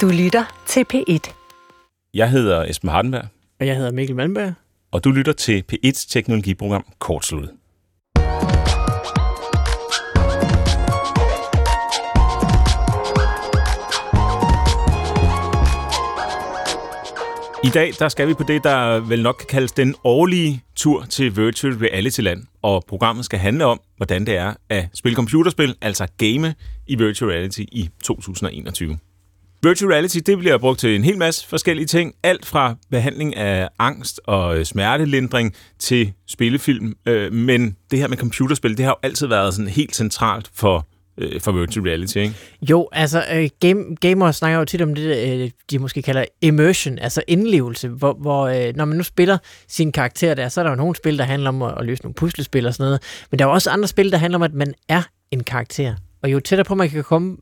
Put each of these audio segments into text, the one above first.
Du lytter til P1. Jeg hedder Esben Hardenberg, Og jeg hedder Mikkel Malmberg. og du lytter til P1's teknologiprogram Kortsluttet. I dag der skal vi på det, der vel nok kan kaldes den årlige tur til Virtual Reality-land. Og programmet skal handle om, hvordan det er at spille computerspil, altså game i Virtual Reality i 2021. Virtual reality det bliver brugt til en hel masse forskellige ting. Alt fra behandling af angst og øh, smertelindring til spillefilm. Øh, Men det her med computerspil, det har jo altid været sådan helt centralt for, øh, for virtual reality. Ikke? Jo, altså øh, game, gamere snakker jo tit om det, øh, de måske kalder immersion, altså indlevelse, hvor, hvor øh, når man nu spiller sin karakter der, så er der jo nogle spil, der handler om at, at løse nogle puslespil og sådan noget, men der er jo også andre spil, der handler om, at man er en karakter. Og jo tættere på man kan komme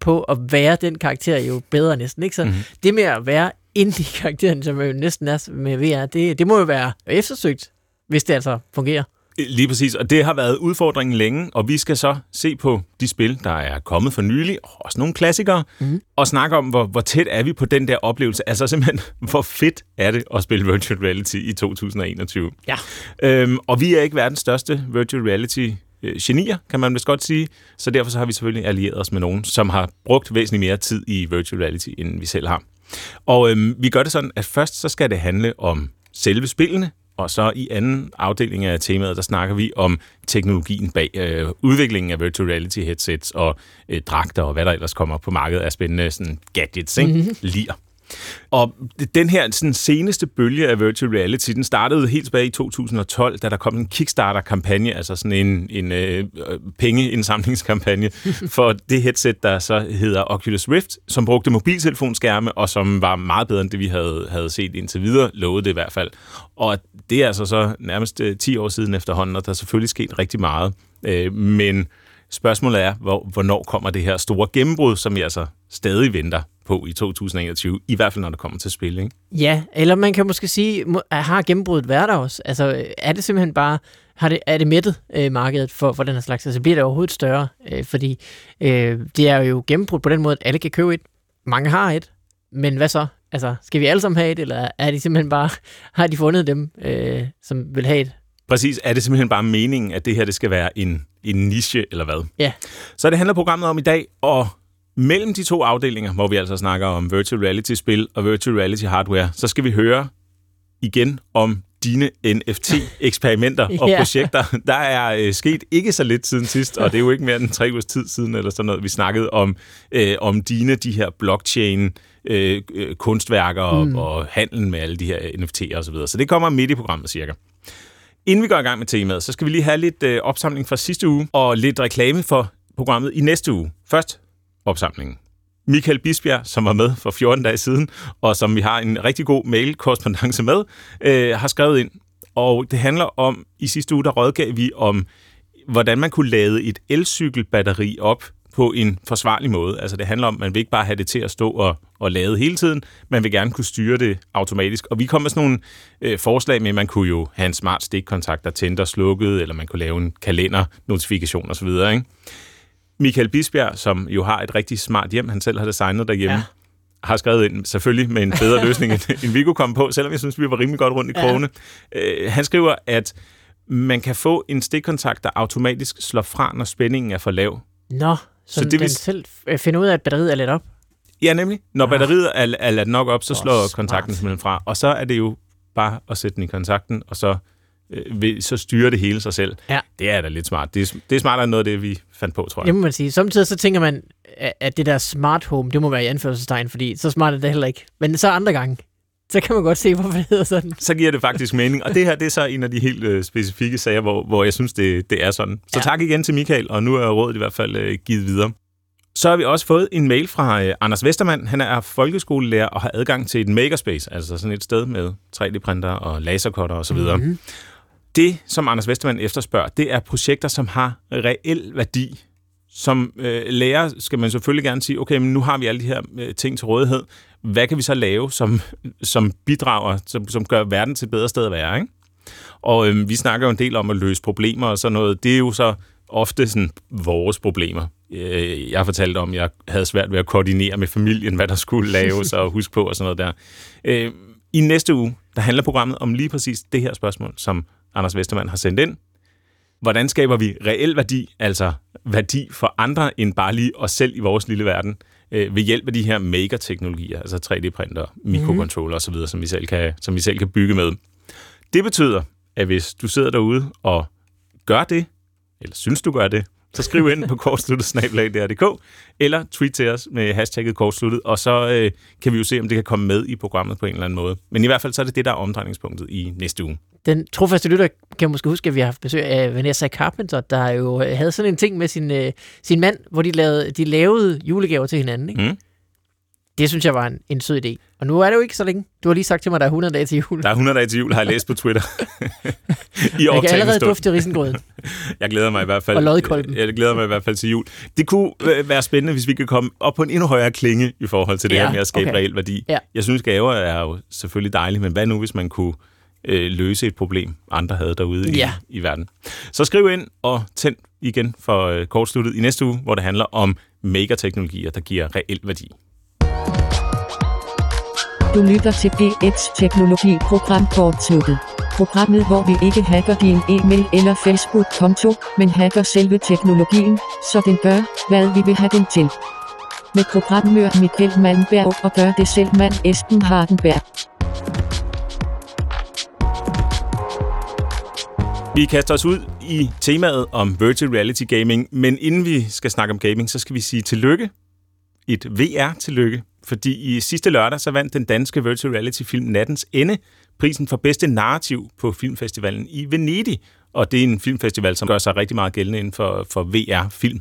på at være den karakter, jo bedre næsten. Ikke? Så Mhm. mm-hmm. det med at være inde i karakteren, som jo næsten er med VR, det, det må jo være eftersøgt, hvis det altså fungerer. Lige præcis, og det har været udfordringen længe, og vi skal så se på de spil, der er kommet for nylig, og også nogle klassikere, mm. og snakke om, hvor, hvor tæt er vi på den der oplevelse. Altså simpelthen, hvor fedt er det at spille virtual reality i 2021. Ja. Øhm, og vi er ikke verdens største virtual reality øh, genier, kan man vist godt sige. Så derfor så har vi selvfølgelig allieret os med nogen, som har brugt væsentligt mere tid i virtual reality, end vi selv har. Og øhm, vi gør det sådan, at først så skal det handle om selve spillene, og så i anden afdeling af temaet, der snakker vi om teknologien bag øh, udviklingen af virtual reality headsets og øh, dragter og hvad der ellers kommer på markedet af spændende sådan, gadgets, ikke? Mm-hmm. Lir. Og den her sådan, seneste bølge af virtual reality, den startede helt tilbage i 2012, da der kom en Kickstarter-kampagne, altså sådan en, en øh, pengeindsamlingskampagne for det headset, der så hedder Oculus Rift, som brugte mobiltelefonskærme, og som var meget bedre end det, vi havde, havde set indtil videre, lovede det i hvert fald. Og det er altså så nærmest øh, 10 år siden efterhånden, og der er selvfølgelig sket rigtig meget. Øh, men spørgsmålet er, hvor, hvornår kommer det her store gennembrud, som vi altså stadig venter på i 2021, i hvert fald når det kommer til spil, ikke? Ja, eller man kan måske sige, har gennembruddet været der også? Altså, er det simpelthen bare, har det, er det mættet øh, markedet for, for den her slags? Altså, bliver det overhovedet større? Øh, fordi øh, det er jo gennembrud på den måde, at alle kan købe et. Mange har et. Men hvad så? Altså, skal vi alle sammen have et, eller er de simpelthen bare, har de fundet dem, øh, som vil have et? Præcis, er det simpelthen bare meningen, at det her det skal være en, en niche, eller hvad? Ja. Så det handler programmet om i dag, og mellem de to afdelinger, hvor vi altså snakker om virtual reality-spil og virtual reality-hardware, så skal vi høre igen om dine NFT-eksperimenter og Ja. projekter. Der er øh, sket ikke så lidt siden sidst, og det er jo ikke mere end tre ugers tid siden, eller sådan noget. Vi snakkede om, øh, om dine, de her blockchain øh, øh, kunstværker mm. og, og handlen med alle de her NFT'er osv. Så, videre. så det kommer midt i programmet cirka. Inden vi går i gang med temaet, så skal vi lige have lidt øh, opsamling fra sidste uge, og lidt reklame for programmet i næste uge. Først opsamlingen. Michael Bisbjerg, som var med for 14 dage siden, og som vi har en rigtig god mail-korrespondence med, øh, har skrevet ind. Og det handler om, i sidste uge, der rådgav vi om, hvordan man kunne lade et elcykelbatteri op på en forsvarlig måde. Altså det handler om, at man vil ikke bare have det til at stå og, og lade hele tiden, man vil gerne kunne styre det automatisk. Og vi kom med sådan nogle øh, forslag med, at man kunne jo have en smart stikkontakt, der tændte og slukkede, eller man kunne lave en kalender-notifikation osv., ikke? Michael Bisbjerg, som jo har et rigtig smart hjem, han selv har designet derhjemme, ja. Ja. har skrevet ind, selvfølgelig med en bedre løsning, end, end vi kunne komme på, selvom jeg synes, vi var rimelig godt rundt i Ja. krogene. Øh, han skriver, at man kan få en stikkontakt, der automatisk slår fra, når spændingen er for lav. Nå, så, det den vil- selv øh, finder ud af, at batteriet er lidt op? Ja, nemlig. Når Ah. batteriet er, er ladt nok op, så Åh, slår smart. kontakten simpelthen fra. Og så er det jo bare at sætte den i kontakten, og så, øh, så styrer det hele sig selv. Ja. Det er da lidt smart. Det er, det er smartere end noget af det, vi fandt på, tror jeg. Det må man sige. Samtidig så tænker man, at- at det der smart home, det må være i anførselstegn, fordi så smart er det heller ikke. Men så andre gange, så kan man godt se, hvorfor det hedder sådan. så giver det faktisk mening. Og det her, det er så en af de helt øh, specifikke sager, hvor, hvor jeg synes, det, det er sådan. Så Ja. tak igen til Michael, og nu er rådet i hvert fald øh, givet videre. Så har vi også fået en mail fra øh, Anders Vestermand. Han er folkeskolelærer og har adgang til et makerspace, altså sådan et sted med 3D-printer og lasercutter osv. Mm-hmm. Det, som Anders Vestermand efterspørger, det er projekter, som har reel værdi. Som øh, lærer skal man selvfølgelig gerne sige, okay, men nu har vi alle de her øh, ting til rådighed. Hvad kan vi så lave, som, som bidrager, som, som gør verden til et bedre sted at være, ikke? Og øhm, vi snakker jo en del om at løse problemer og sådan noget. Det er jo så ofte sådan vores problemer. øh, jeg fortalte om, at jeg havde svært ved at koordinere med familien, hvad der skulle laves og huske på og sådan noget der. Øh, I næste uge, der handler programmet om lige præcis det her spørgsmål, som Anders Vestermann har sendt ind. Hvordan skaber vi reel værdi, altså værdi for andre end bare lige os selv i vores lille verden, øh, ved hjælp af de her maker-teknologier, altså 3D-printer, mikrocontroller osv., som vi, selv kan, som vi selv kan bygge med. Det betyder, at hvis du sidder derude og gør det, eller synes du gør det, så skriv ind på kortsluttet eller tweet til os med hashtagget kortsluttet, og så øh, kan vi jo se, om det kan komme med i programmet på en eller anden måde. Men i hvert fald så er det det, der er omdrejningspunktet i næste uge. Den trofaste lytter kan måske huske, at vi har haft besøg af Vanessa Carpenter, der jo øh, havde sådan en ting med sin, øh, sin mand, hvor de lavede, de lavede julegaver til hinanden. Ikke? Mm. Det synes jeg var en, en sød idé. Og nu er det jo ikke så længe. Du har lige sagt til mig, at der er 100 dage til jul. Der er 100 dage til jul, har jeg læst på Twitter. I jeg kan allerede stund. dufte risengrøden. jeg glæder mig i hvert fald. Og lodkolben. Jeg glæder mig i hvert fald til jul. Det kunne øh, være spændende, hvis vi kan komme op på en endnu højere klinge i forhold til det ja, her med at skabe okay. reelt værdi. Ja. Jeg synes, gaver er jo selvfølgelig dejlige, men hvad nu, hvis man kunne øh, løse et problem, andre havde derude ja. i, i verden. Så skriv ind og tænd igen for øh, kortsluttet i næste uge, hvor det handler om megateknologier, der giver reelt værdi. Du lytter til P1 Teknologi Program Kortsluttet. Programmet, hvor vi ikke hacker din e-mail eller Facebook-konto, men hacker selve teknologien, så den gør, hvad vi vil have den til. Med programmør Michael Malmberg og gør det selv mand Esben Hardenberg. Vi kaster os ud i temaet om virtual reality gaming, men inden vi skal snakke om gaming, så skal vi sige tillykke. Et VR-tillykke, fordi i sidste lørdag så vandt den danske virtual reality film Nattens Ende prisen for bedste narrativ på filmfestivalen i Venedig. Og det er en filmfestival, som gør sig rigtig meget gældende inden for, for VR-film.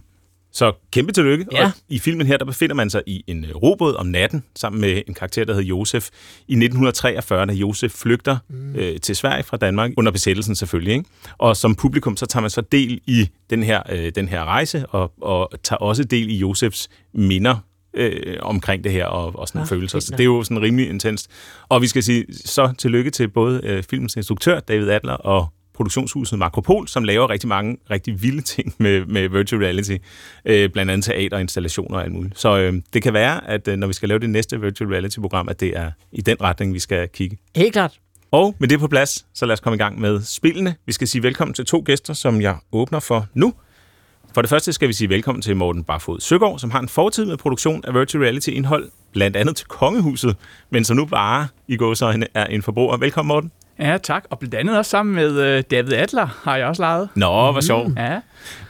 Så kæmpe tillykke. Ja. Og i filmen her, der befinder man sig i en øh, robåd om natten, sammen med en karakter, der hedder Josef. I 1943, da Josef flygter mm. øh, til Sverige fra Danmark, under besættelsen selvfølgelig. Ikke? Og som publikum, så tager man så del i den her, øh, den her rejse, og, og tager også del i Josefs minder øh, omkring det her, og, og sådan ja, følelser. Så det er jo sådan rimelig intenst. Og vi skal sige så tillykke til både øh, filmens instruktør, David Adler, og produktionshuset Makropol, som laver rigtig mange rigtig vilde ting med, med virtual reality, øh, blandt andet teaterinstallationer og alt muligt. Så øh, det kan være, at øh, når vi skal lave det næste virtual reality-program, at det er i den retning, vi skal kigge. Helt klart. Og med det på plads, så lad os komme i gang med spillene. Vi skal sige velkommen til to gæster, som jeg åbner for nu. For det første skal vi sige velkommen til Morten Barfod Søgaard, som har en fortid med produktion af virtual reality-indhold, blandt andet til Kongehuset, men som nu bare i går så er en forbruger. Velkommen, Morten. Ja, tak. Og blandt andet også sammen med øh, David Adler har jeg også lejet. Nå, hvor sjovt. Mm. Ja.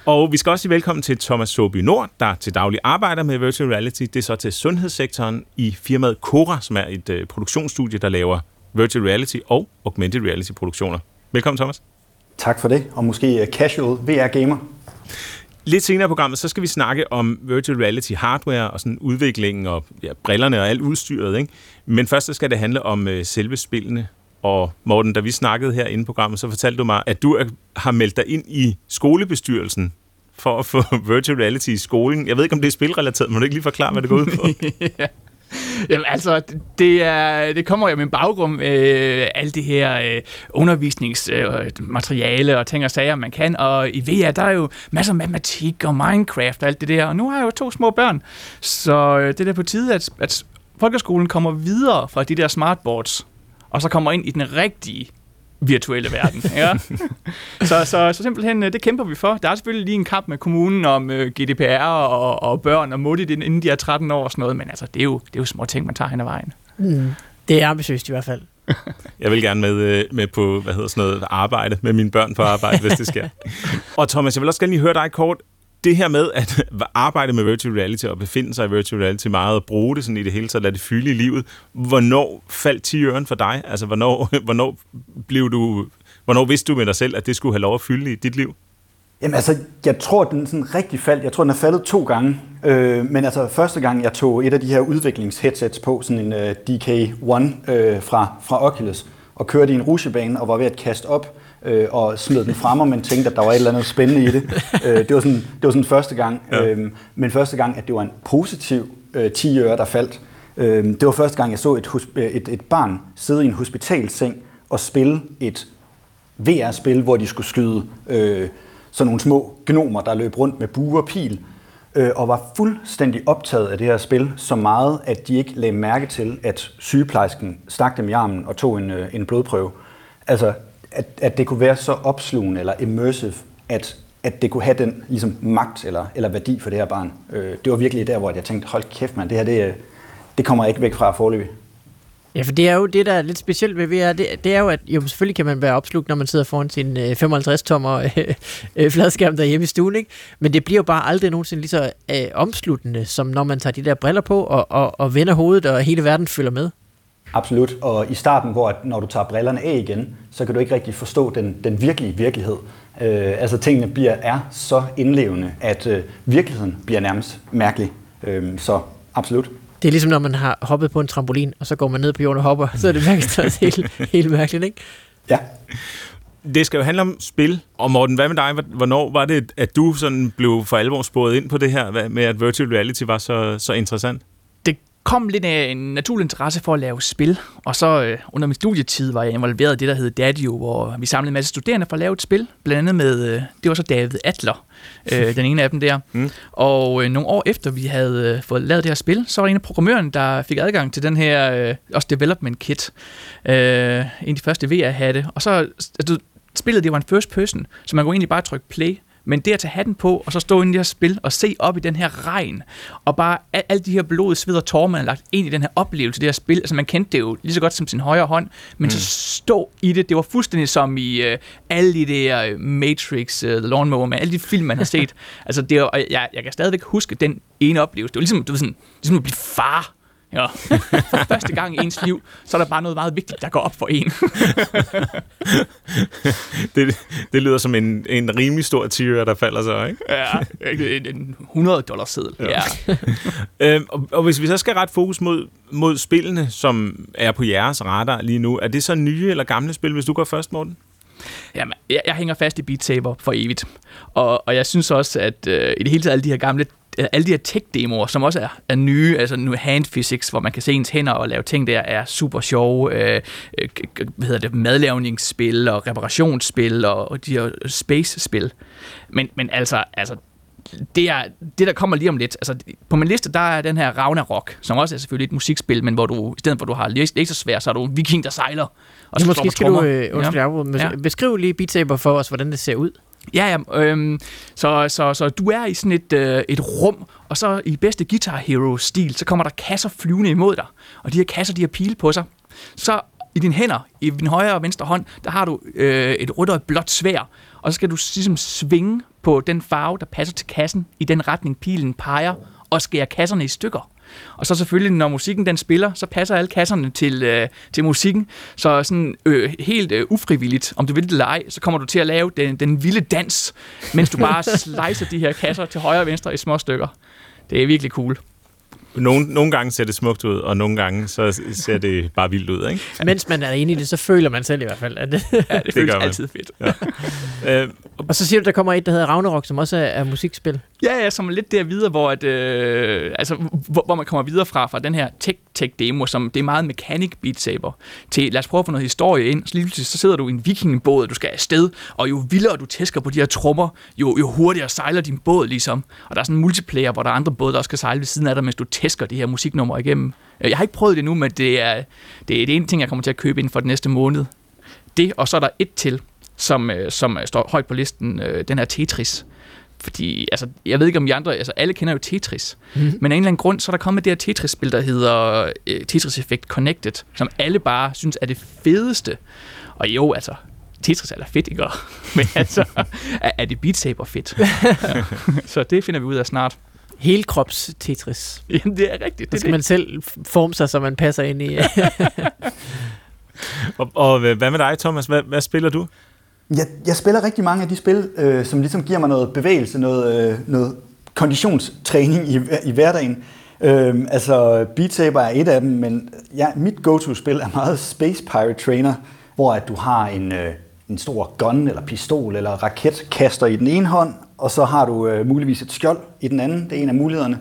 Og vi skal også sige velkommen til Thomas Soby Nord, der til daglig arbejder med virtual reality. Det er så til sundhedssektoren i firmaet Cora, som er et øh, produktionsstudie, der laver virtual reality og augmented reality produktioner. Velkommen, Thomas. Tak for det, og måske øh, casual VR-gamer. Lidt senere i programmet, så skal vi snakke om virtual reality hardware og sådan udviklingen og ja, brillerne og alt udstyret. Ikke? Men først så skal det handle om øh, selve spillene. Og Morten, da vi snakkede her inde i programmet, så fortalte du mig, at du er, har meldt dig ind i skolebestyrelsen for at få virtual reality i skolen. Jeg ved ikke, om det er spilrelateret, men du ikke lige forklare, hvad det går ud på? ja. Jamen altså, det, er, det kommer jo med en baggrund, øh, alt det her øh, undervisningsmateriale øh, og ting og sager, man kan. Og i VR, der er jo masser af matematik og Minecraft og alt det der. Og nu har jeg jo to små børn, så øh, det er da på tide, at, at folkeskolen kommer videre fra de der smartboards, og så kommer ind i den rigtige virtuelle verden. Ja. så, så, så simpelthen, øh, det kæmper vi for. Der er selvfølgelig lige en kamp med kommunen om uh, øh, GDPR og, og børn og mutti, inden de er 13 år og sådan noget, men altså, det er jo, det er jo små ting, man tager hen ad vejen. Mm. Det er ambitiøst i hvert fald. Jeg vil gerne med, øh, med på, hvad hedder sådan noget, arbejde med mine børn på arbejde, hvis det sker. Og Thomas, jeg vil også gerne lige høre dig kort det her med at arbejde med virtual reality og befinde sig i virtual reality meget og bruge det sådan i det hele taget, lade det fylde i livet, hvornår faldt 10 øren for dig? Altså, hvornår, hvornår blev du, hvornår vidste du med dig selv, at det skulle have lov at fylde i dit liv? Jamen altså, jeg tror, den sådan rigtig faldt. Jeg tror, den er faldet to gange. Øh, men altså, første gang, jeg tog et af de her udviklingsheadsets på, sådan en øh, uh, DK1 øh, fra, fra Oculus, og kørte i en rushebane og var ved at kaste op, øh, og smed den frem, men tænkte, at der var et eller andet spændende i det. øh, det, var sådan, det var sådan første gang. Ja. Øh, men første gang, at det var en positiv øh, 10 øre, der faldt. Øh, det var første gang, jeg så et, et, et barn sidde i en hospitalseng og spille et VR-spil, hvor de skulle skyde øh, sådan nogle små gnomer, der løb rundt med bue og pil. øh, og var fuldstændig optaget af det her spil, så meget, at de ikke lagde mærke til, at sygeplejersken stak dem i armen og tog en, øh, en blodprøve. Altså, at, at det kunne være så opslugende eller immersive, at, at det kunne have den ligesom, magt eller, eller værdi for det her barn. Øh, det var virkelig der, hvor jeg tænkte, hold kæft mand, det her det, det kommer jeg ikke væk fra forløbig. Ja, for det er jo det, der er lidt specielt ved VR, det, det er jo, at jo, selvfølgelig kan man være opslugt, når man sidder foran sin øh, 55-tommer øh, øh, fladskærm derhjemme i stuen, ikke? men det bliver jo bare aldrig nogensinde lige så øh, omsluttende, som når man tager de der briller på og, og, og vender hovedet, og hele verden følger med. Absolut, og i starten, hvor at når du tager brillerne af igen, så kan du ikke rigtig forstå den, den virkelige virkelighed. Øh, altså tingene bliver, er så indlevende, at øh, virkeligheden bliver nærmest mærkelig. Øh, så absolut. Det er ligesom, når man har hoppet på en trampolin, og så går man ned på jorden og hopper, så er det mærkeligt også helt, helt mærkeligt, ikke? Ja. Det skal jo handle om spil. Og Morten, hvad med dig? Hvornår var det, at du sådan blev for alvor sporet ind på det her med, at virtual reality var så, så interessant? Kom lidt af en naturlig interesse for at lave spil, og så øh, under min studietid var jeg involveret i det, der hed Dadio, hvor vi samlede en masse studerende for at lave et spil, blandt andet med, øh, det var så David Atler, øh, den ene af dem der. Mm. Og øh, nogle år efter vi havde øh, fået lavet det her spil, så var der en af programmøren, der fik adgang til den her øh, også development kit, øh, en af de første VR-hatte, og så altså, spillet det var en first person, så man kunne egentlig bare trykke play, men det at tage hatten på, og så stå inde i det her spil, og se op i den her regn, og bare alle de her blod, sved og tårer, man har lagt ind i den her oplevelse, det her spil, altså man kendte det jo lige så godt som sin højre hånd, men mm. så stå i det, det var fuldstændig som i uh, alle de der uh, Matrix, uh, The Lawnmower Man, alle de film, man har set. altså det var, jeg, jeg kan stadigvæk huske den ene oplevelse. Det var ligesom, du ved, sådan, ligesom at blive far Ja. For første gang i ens liv, så er der bare noget meget vigtigt, der går op for en. det, det lyder som en, en rimelig stor tiger, der falder så, ikke? ja, en, en 100 dollars seddel. Ja. ja. øhm, og, og hvis vi så skal rette fokus mod, mod spillene, som er på jeres radar lige nu, er det så nye eller gamle spil, hvis du går først, Morten? Jamen, jeg, jeg hænger fast i Beat Saber for evigt. Og, og jeg synes også, at øh, i det hele taget alle de her gamle alle de her tech-demoer, som også er, er nye, altså nu hand physics, hvor man kan se ens hænder og lave ting der, er super sjove. Øh, øh, hvad hedder det, madlavningsspil og reparationsspil og, og de her space-spil. Men, men altså, altså det, er, det, der kommer lige om lidt. Altså, på min liste, der er den her Ragnarok, som også er selvfølgelig et musikspil, men hvor du, i stedet for at du har lasersvær, så er du en viking, der sejler. Og så måske skal du, øh, undskyld, ja. beskriv lige Beat Saber for os, hvordan det ser ud. Ja, ja. Øhm, så, så, så du er i sådan et, øh, et rum, og så i bedste Guitar Hero-stil, så kommer der kasser flyvende imod dig. Og de her kasser, de har pile på sig. Så i dine hænder, i din højre og venstre hånd, der har du øh, et rødt og et blåt svær. Og så skal du ligesom svinge på den farve, der passer til kassen, i den retning pilen peger, og skære kasserne i stykker. Og så selvfølgelig, når musikken den spiller, så passer alle kasserne til, øh, til musikken. Så sådan øh, helt øh, ufrivilligt, om du vil det eller ej, så kommer du til at lave den, den vilde dans, mens du bare slicer de her kasser til højre og venstre i små stykker. Det er virkelig cool. Nogle, nogle gange ser det smukt ud, og nogle gange så ser det bare vildt ud. Ikke? Mens man er inde i det, så føler man selv i hvert fald, at det, ja, det, det føles altid fedt. Ja. øh, og så siger du, der kommer et, der hedder Ragnarok, som også er, er musikspil. Ja, ja, som er lidt der videre, hvor, at, øh, altså, hvor, hvor man kommer videre fra, fra den her tech-tech-demo, som det er meget mechanic beat saber, til lad os prøve at få noget historie ind. Så lige så sidder du i en vikingbåd, du skal afsted, og jo vildere du tæsker på de her trommer, jo, jo hurtigere sejler din båd ligesom. Og der er sådan en multiplayer, hvor der er andre både, der også skal sejle ved siden af dig, mens du tæsker det her musiknummer igennem. Jeg har ikke prøvet det nu, men det er, det er det ene ting, jeg kommer til at købe inden for den næste måned. Det, og så er der et til, som, øh, som står højt på listen, øh, den her Tetris. Fordi, altså, jeg ved ikke om I andre, altså alle kender jo Tetris, mm. men af en eller anden grund, så er der kommet det her Tetris-spil, der hedder uh, Tetris Effect Connected, som alle bare synes er det fedeste. Og jo, altså, Tetris er da fedt, ikke? Men altså, er, er det Beat Saber fedt? ja. Så det finder vi ud af snart. Helkrops Tetris. Jamen, det er rigtigt. Det skal det. man selv forme sig, så man passer ind i. og, og hvad med dig, Thomas? Hvad, hvad spiller du? Jeg, jeg spiller rigtig mange af de spil, øh, som ligesom giver mig noget bevægelse, noget, øh, noget konditionstræning i, i hverdagen. Øh, altså Beat Saber er et af dem, men ja, mit go-to-spil er meget Space Pirate Trainer, hvor at du har en, øh, en stor gun eller pistol eller raketkaster i den ene hånd, og så har du øh, muligvis et skjold i den anden. Det er en af mulighederne.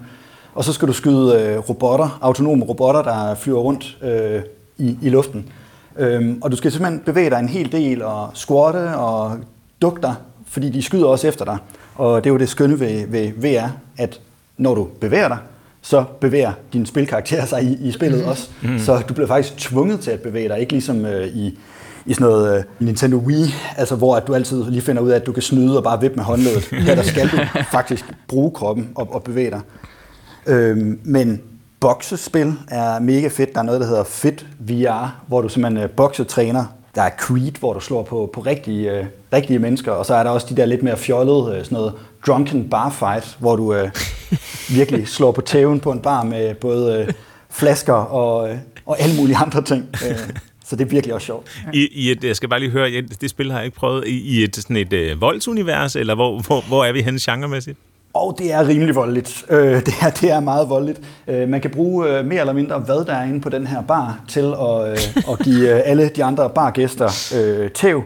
Og så skal du skyde øh, robotter, autonome robotter, der flyver rundt øh, i, i luften. Øhm, og du skal simpelthen bevæge dig en hel del og squatte og dukke dig, fordi de skyder også efter dig. Og det er jo det skønne ved, ved VR, at når du bevæger dig, så bevæger din spilkarakter sig i, i spillet mm. også. Mm. Så du bliver faktisk tvunget til at bevæge dig, ikke ligesom øh, i, i sådan noget uh, Nintendo Wii, altså hvor at du altid lige finder ud af, at du kan snyde og bare vippe med håndledet. Her der skal du faktisk bruge kroppen og, og bevæge dig. Øhm, men boksespil er mega fedt. Der er noget, der hedder Fit VR, hvor du simpelthen uh, boksetræner. Der er Creed, hvor du slår på, på rigtige, uh, rigtige mennesker. Og så er der også de der lidt mere fjollede, uh, sådan noget drunken bar fight, hvor du uh, virkelig slår på tæven på en bar med både uh, flasker og, uh, og alle mulige andre ting. Uh, så det er virkelig også sjovt. I, i et, jeg skal bare lige høre, det spil har jeg ikke prøvet, i, i et, sådan et uh, voldsunivers, eller hvor, hvor, hvor er vi henne genremæssigt? Og det er rimelig voldeligt. Øh, det, er, det er meget voldeligt. Øh, man kan bruge øh, mere eller mindre, hvad der er inde på den her bar, til at, øh, at give øh, alle de andre bargæster øh, tæv.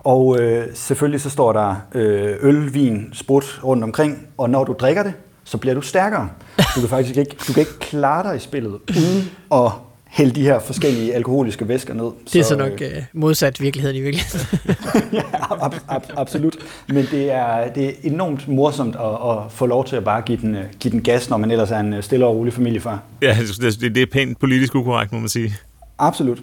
Og øh, selvfølgelig så står der øh, øl, vin, sprut rundt omkring, og når du drikker det, så bliver du stærkere. Du kan faktisk ikke, du kan ikke klare dig i spillet uden at hælde de her forskellige alkoholiske væsker ned. Det er så, så nok øh, modsat virkeligheden i virkeligheden. ja, ab, ab, absolut. Men det er, det er enormt morsomt at, at få lov til at bare give den, øh, give den gas, når man ellers er en øh, stille og rolig familiefar. Ja, det, det er pænt politisk ukorrekt, må man sige. Absolut.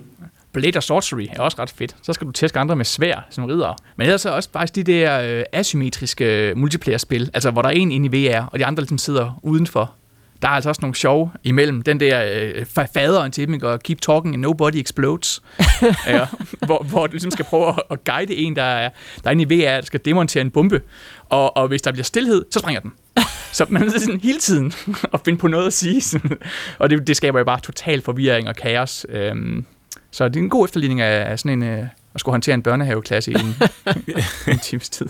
Blade of Sorcery er også ret fedt. Så skal du tæske andre med svær som ridder. Men ellers er også faktisk de der øh, asymmetriske multiplayer-spil, altså hvor der er en inde i VR, og de andre ligesom sidder udenfor der er altså også nogle sjove imellem. Den der øh, faderen til dem, og keep talking and nobody explodes. ja, hvor, hvor du ligesom skal prøve at, at guide en, der er, der er inde i VR, der skal demontere en bombe. Og, og hvis der bliver stillhed, så springer den. Så man er sådan hele tiden at finde på noget at sige. og det, det skaber jo bare total forvirring og kaos. Øhm, så det er en god efterligning af, af sådan en, øh, at skulle håndtere en børnehaveklasse i en, en times tid.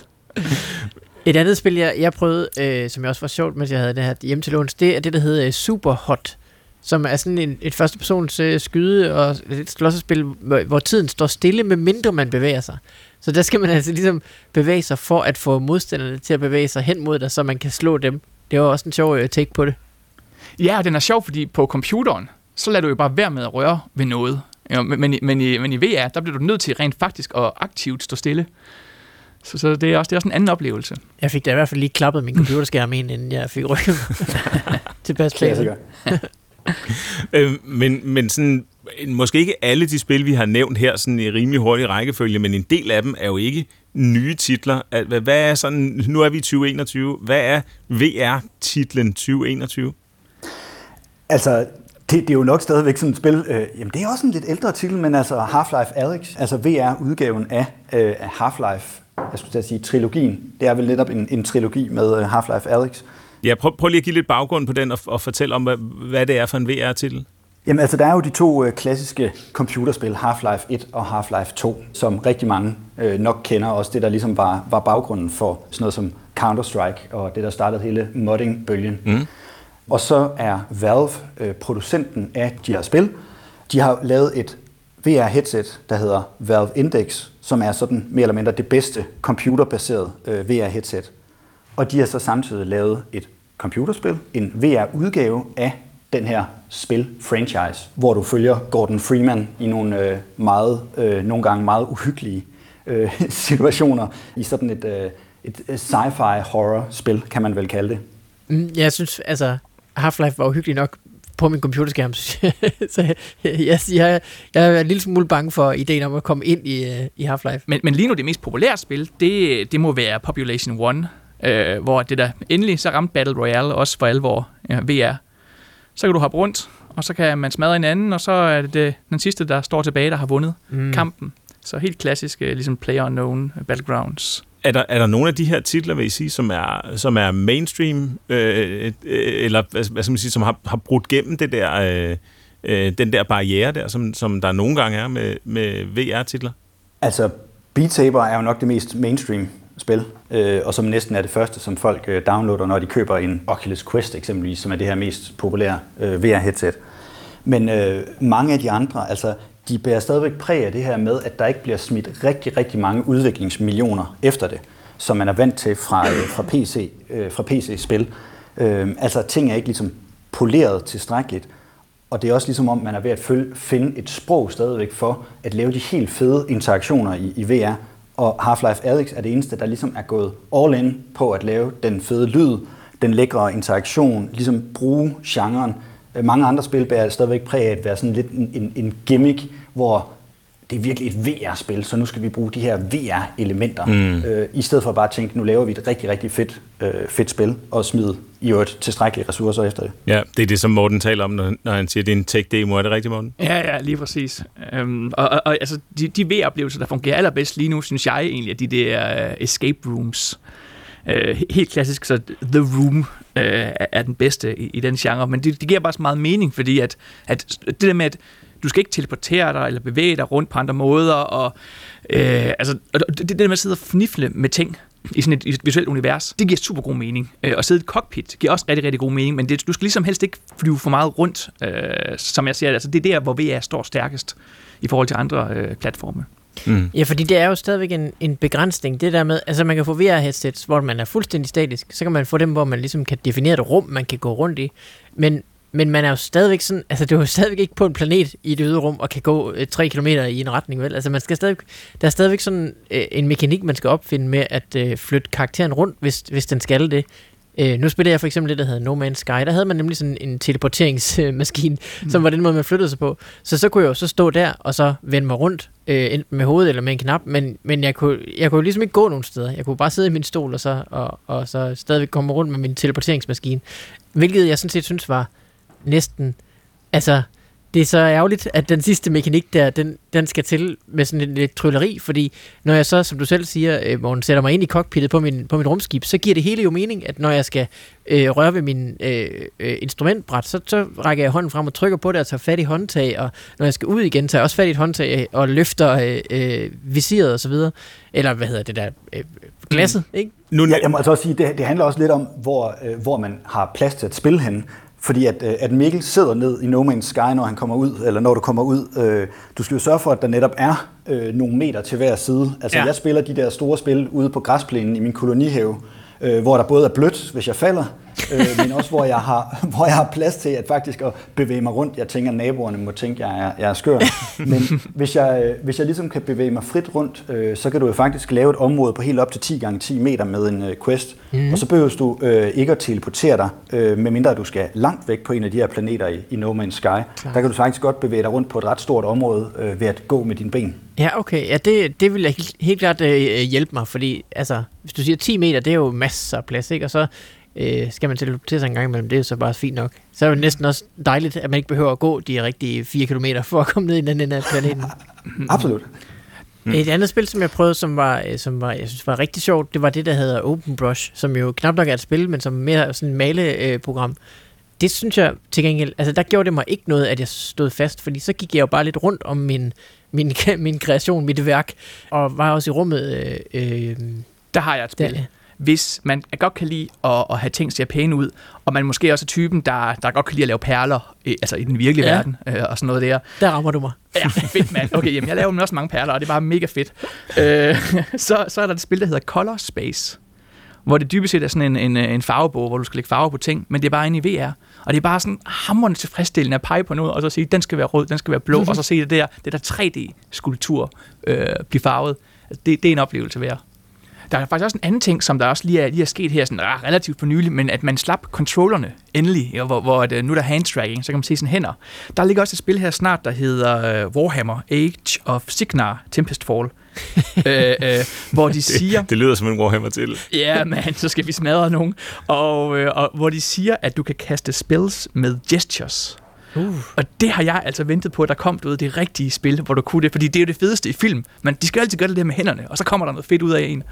Et andet spil, jeg, jeg prøvede, øh, som jeg også var sjovt, mens jeg havde det her hjemme til låns, det er det, der hedder øh, Super Hot, som er sådan en, et førstepersons øh, skyde og et slåssespil, hvor, hvor tiden står stille, med mindre man bevæger sig. Så der skal man altså ligesom bevæge sig for at få modstanderne til at bevæge sig hen mod dig, så man kan slå dem. Det var også en sjov øh, take på det. Ja, og den er sjov, fordi på computeren, så lader du jo bare være med at røre ved noget. Ja, men, men, men, i, men i VR, der bliver du nødt til rent faktisk at aktivt stå stille. Så, så det, er også, det er også en anden oplevelse. Jeg fik da i hvert fald lige klappet min computerskærm ind, inden jeg fik rykket tilpas pladsen. øh, men, men sådan, måske ikke alle de spil, vi har nævnt her sådan i rimelig hurtig rækkefølge, men en del af dem er jo ikke nye titler. Hvad er sådan, nu er vi i 2021, hvad er VR-titlen 2021? Altså, det, det er jo nok stadigvæk sådan et spil, øh, jamen det er også en lidt ældre titel, men altså Half-Life Alyx, altså VR-udgaven af, øh, Half-Life jeg skulle sige, trilogien. Det er vel netop en, en trilogi med øh, Half-Life Alyx. Ja, prøv, prøv lige at give lidt baggrund på den og, og fortælle om, hvad, hvad det er for en VR-titel. Jamen altså, der er jo de to øh, klassiske computerspil, Half-Life 1 og Half-Life 2, som rigtig mange øh, nok kender. Også det, der ligesom var, var baggrunden for sådan noget som Counter-Strike og det, der startede hele modding-bølgen. Mm. Og så er Valve øh, producenten af de her spil. De har lavet et VR-headset, der hedder Valve Index, som er sådan mere eller mindre det bedste computerbaserede øh, VR-headset. Og de har så samtidig lavet et computerspil, en VR-udgave af den her spil-franchise, hvor du følger Gordon Freeman i nogle øh, meget, øh, nogle gange meget uhyggelige øh, situationer i sådan et, øh, et øh, sci-fi horror-spil, kan man vel kalde det. Mm, jeg synes, altså Half-Life var uhyggeligt nok på min computerskærm. så jeg, jeg, jeg, er en lille smule bange for ideen om at komme ind i, uh, i Half-Life. Men, men lige nu det mest populære spil, det, det må være Population One, øh, hvor det der endelig så ramte Battle Royale også for alvor ja, VR. Så kan du hoppe rundt, og så kan man smadre en anden, og så er det, det den sidste, der står tilbage, der har vundet mm. kampen. Så helt klassisk, ligesom Player Unknown Battlegrounds. Er der, er der nogle af de her titler, vil I sige, som er, som er mainstream, øh, øh, eller hvad, hvad skal man sige, som har, har brudt gennem det der, øh, øh, den der barriere der, som, som der nogle gange er med, med VR-titler? Altså, Beat Saber er jo nok det mest mainstream spil, øh, og som næsten er det første, som folk øh, downloader, når de køber en Oculus Quest eksempelvis, som er det her mest populære øh, VR-headset. Men øh, mange af de andre, altså de bærer stadigvæk præg af det her med, at der ikke bliver smidt rigtig, rigtig mange udviklingsmillioner efter det, som man er vant til fra, øh, fra, PC, øh, fra PC-spil. Øh, altså ting er ikke ligesom poleret tilstrækkeligt, og det er også ligesom om, man er ved at følge, finde et sprog stadigvæk for at lave de helt fede interaktioner i, i VR. Og Half-Life Alyx er det eneste, der ligesom er gået all in på at lave den fede lyd, den lækre interaktion, ligesom bruge genren. Mange andre spil bærer stadigvæk præg af at være sådan lidt en, en, en gimmick, hvor det er virkelig et VR-spil, så nu skal vi bruge de her VR-elementer, mm. øh, i stedet for bare at tænke, nu laver vi et rigtig, rigtig fedt, øh, fedt spil, og smide i øvrigt tilstrækkelige ressourcer efter det. Ja, det er det, som Morten taler om, når, når han siger, at det er en tech-demo. Er det rigtigt, Morten? Ja, ja, lige præcis. Øhm, og, og, og altså, de, de VR-oplevelser, der fungerer allerbedst lige nu, synes jeg egentlig, at de der uh, escape rooms, uh, helt klassisk, så The Room uh, er den bedste i, i den genre, men det, det giver bare så meget mening, fordi at, at det der med, at du skal ikke teleportere dig eller bevæge dig rundt på andre måder, og øh, altså, det, det der med at sidde og fnifle med ting, i sådan et, et visuelt univers, det giver super god mening. Øh, og sidde i et cockpit giver også rigtig, rigtig god mening, men det, du skal ligesom helst ikke flyve for meget rundt, øh, som jeg siger. Altså, det er der, hvor VR står stærkest i forhold til andre øh, platforme. Mm. Ja, fordi det er jo stadigvæk en, en begrænsning. Det der med, altså man kan få VR-headsets, hvor man er fuldstændig statisk, så kan man få dem, hvor man ligesom kan definere et rum, man kan gå rundt i. Men men man er jo stadigvæk sådan, altså du er jo stadigvæk ikke på en planet i det ydre rum og kan gå øh, 3 km i en retning, vel? Altså man skal stadig, der er stadigvæk sådan øh, en mekanik, man skal opfinde med at øh, flytte karakteren rundt, hvis, hvis den skal det. Øh, nu spiller jeg for eksempel det, der hedder No Man's Sky. Der havde man nemlig sådan en teleporteringsmaskine, mm. som var den måde, man flyttede sig på. Så så kunne jeg jo så stå der, og så vende mig rundt, øh, enten med hovedet eller med en knap, men, men jeg, kunne, jeg kunne ligesom ikke gå nogen steder. Jeg kunne bare sidde i min stol, og så, og, og så stadigvæk komme rundt med min teleporteringsmaskine. Hvilket jeg sådan set synes var næsten... Altså, det er så ærgerligt, at den sidste mekanik der, den, den skal til med sådan en lidt trylleri, fordi når jeg så, som du selv siger, øh, Morten, sætter mig ind i cockpittet på min, på min rumskib, så giver det hele jo mening, at når jeg skal øh, røre ved min øh, øh, instrumentbræt, så, så rækker jeg hånden frem og trykker på det og tager fat i håndtag, og når jeg skal ud igen, tager jeg også fat i et håndtag og løfter øh, øh, visiret og så videre, eller hvad hedder det der, øh, glasset, mm. ikke? Nu, ja, jeg må altså også sige, det, det handler også lidt om, hvor, øh, hvor man har plads til at spille hen. Fordi at, øh, at Mikkel sidder ned i No Man's Sky, når han kommer ud, eller når du kommer ud. Øh, du skal jo sørge for, at der netop er øh, nogle meter til hver side. Altså ja. jeg spiller de der store spil ude på græsplænen i min kolonihave, øh, hvor der både er blødt, hvis jeg falder, øh, men også hvor jeg, har, hvor jeg har plads til at faktisk at bevæge mig rundt. Jeg tænker, at naboerne må tænke, at jeg er, jeg er skør. Men hvis jeg, øh, hvis jeg ligesom kan bevæge mig frit rundt, øh, så kan du jo faktisk lave et område på helt op til 10 gange 10 meter med en øh, quest. Mm. Og så behøver du øh, ikke at teleportere dig, øh, medmindre du skal langt væk på en af de her planeter i, i No Man's Sky. Klar. Der kan du faktisk godt bevæge dig rundt på et ret stort område øh, ved at gå med dine ben. Ja, okay. Ja, det, det vil helt, helt klart øh, hjælpe mig, fordi altså, hvis du siger 10 meter, det er jo masser af plads, ikke? Og så øh, skal man teleportere sig en gang imellem, det er så bare fint nok. Så er det næsten også dejligt, at man ikke behøver at gå de rigtige 4 km for at komme ned i den ende af planeten. Absolut. Mm. Et andet spil, som jeg prøvede, som var, øh, som var, jeg synes var rigtig sjovt, det var det, der hedder Open Brush, som jo knap nok er et spil, men som mere sådan et maleprogram. Det synes jeg til gengæld, altså der gjorde det mig ikke noget, at jeg stod fast, fordi så gik jeg jo bare lidt rundt om min, min, min kreation, mit værk, og var også i rummet. Øh, øh, der har jeg et spil. Der, hvis man godt kan lide at, at have ting ser pæne ud, og man måske også er typen, der, der godt kan lide at lave perler, altså i den virkelige ja. verden, øh, og sådan noget der. Der rammer du mig. Ja, fedt mand. Okay, jamen, jeg laver også mange perler, og det er bare mega fedt. Øh, så, så er der et spil, der hedder Color Space, hvor det dybest set er sådan en, en, en farvebog, hvor du skal lægge farver på ting, men det er bare inde i VR. Og det er bare sådan hammerende tilfredsstillende at pege på noget, og så sige, den skal være rød, den skal være blå, mm-hmm. og så se det der, det der 3D-skulptur øh, blive farvet. Altså, det, det er en oplevelse værd. Der er faktisk også en anden ting, som der også lige er, lige er sket her, sådan, ah, relativt for nylig, men at man slap controllerne endelig, ja, hvor, hvor at, øh, nu er der handtracking, så kan man se sine hænder. Der ligger også et spil her snart, der hedder uh, Warhammer Age of Signar Tempest Fall. øh, øh, hvor de siger... Det, det lyder som en Warhammer til. Ja, man, så skal vi smadre nogen. Og, øh, og hvor de siger, at du kan kaste spells med gestures. Uh. Og det har jeg altså ventet på, at der kom ud det rigtige spil, hvor du kunne det, fordi det er jo det fedeste i film. Men de skal altid gøre det der med hænderne, og så kommer der noget fedt ud af en.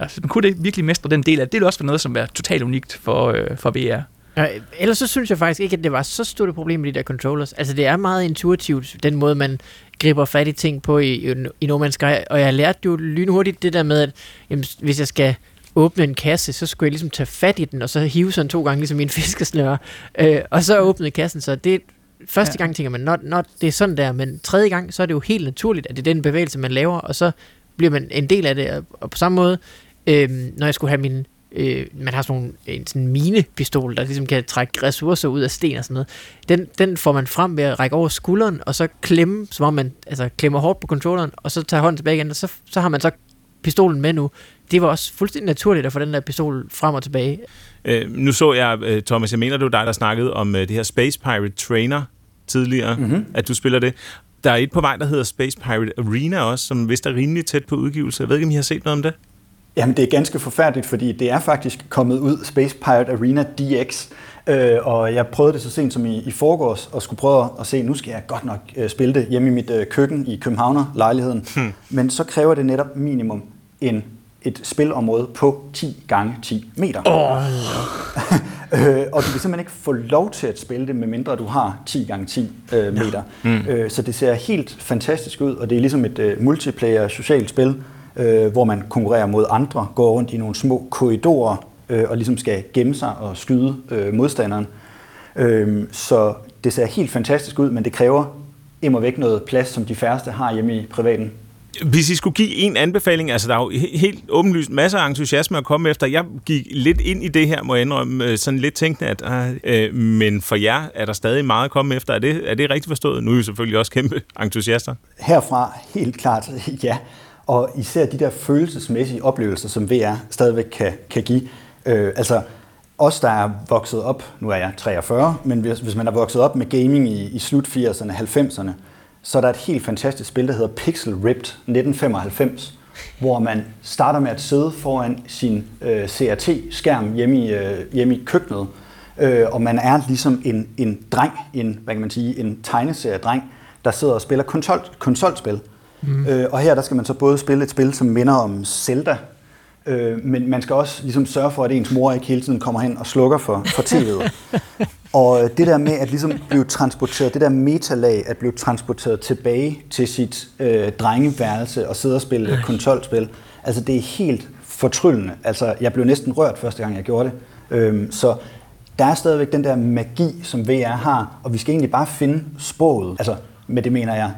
Altså, man kunne det virkelig mestre den del af det. Det er også for noget, som er totalt unikt for, øh, for VR. Ja, ellers så synes jeg faktisk ikke, at det var så stort et problem med de der controllers. Altså, det er meget intuitivt, den måde, man griber fat i ting på i, i No Man's Sky. Og jeg lærte jo lynhurtigt det der med, at jamen, hvis jeg skal åbne en kasse, så skulle jeg ligesom tage fat i den, og så hive sådan to gange, ligesom i en fiskesnøre. Øh, og så åbnede kassen, så det første ja. gang tænker man, not, not, det er sådan der, men tredje gang, så er det jo helt naturligt, at det er den bevægelse, man laver, og så bliver man en del af det. Og på samme måde, øh, når jeg skulle have min øh, man har sådan nogle, en sådan minepistol, der ligesom kan trække ressourcer ud af sten og sådan noget. Den, den får man frem ved at række over skulderen, og så klemme, som om man altså, klemmer hårdt på controlleren, og så tager hånden tilbage igen, og så, så har man så pistolen med nu, det var også fuldstændig naturligt at få den der pistol frem og tilbage. Øh, nu så jeg, øh, Thomas, jeg mener, det var dig, der snakkede om øh, det her Space Pirate Trainer tidligere, mm-hmm. at du spiller det. Der er et på vej, der hedder Space Pirate Arena også, som vist er rimelig tæt på udgivelse. Jeg ved ikke, om I har set noget om det? Jamen, det er ganske forfærdeligt, fordi det er faktisk kommet ud, Space Pirate Arena DX, øh, og jeg prøvede det så sent som i, i forgårs, og skulle prøve at se, nu skal jeg godt nok øh, spille det hjemme i mit øh, køkken i Københavner-lejligheden, hmm. men så kræver det netop minimum en et spilområde på 10 gange 10 meter. Oh. øh, og du kan simpelthen ikke få lov til at spille det, medmindre du har 10 gange 10 øh, meter. Ja. Mm. Øh, så det ser helt fantastisk ud, og det er ligesom et øh, multiplayer socialt spil, øh, hvor man konkurrerer mod andre, går rundt i nogle små korridorer øh, og ligesom skal gemme sig og skyde øh, modstanderen. Øh, så det ser helt fantastisk ud, men det kræver immer væk noget plads, som de færreste har hjemme i privaten. Hvis I skulle give en anbefaling, altså der er jo helt åbenlyst masser af entusiasme at komme efter. Jeg gik lidt ind i det her, må jeg indrømme, øh, sådan lidt tænkende, at øh, men for jer er der stadig meget at komme efter. Er det, er det rigtigt forstået? Nu er I selvfølgelig også kæmpe entusiaster. Herfra helt klart ja. Og især de der følelsesmæssige oplevelser, som VR stadigvæk kan, kan give. Øh, altså, os, der er vokset op, nu er jeg 43, men hvis, hvis man er vokset op med gaming i, i slut 80'erne, 90'erne, så er der et helt fantastisk spil, der hedder Pixel Ripped 1995, hvor man starter med at sidde foran sin øh, CRT-skærm hjemme i, øh, hjemme i køkkenet, øh, og man er ligesom en, en dreng, en, hvad kan man sige, en tegneseriedreng, der sidder og spiller konsol, konsolspil. Mm. Øh, og her der skal man så både spille et spil, som minder om Zelda, øh, men man skal også ligesom sørge for, at ens mor ikke hele tiden kommer hen og slukker for, for tv'et. Og øh, det der med at ligesom blive transporteret, det der metalag at blive transporteret tilbage til sit øh, drengeværelse og sidde og spille Ej. kontrolspil, altså det er helt fortryllende. Altså jeg blev næsten rørt første gang, jeg gjorde det. Øhm, så der er stadigvæk den der magi, som VR har, og vi skal egentlig bare finde sproget. Altså med det mener jeg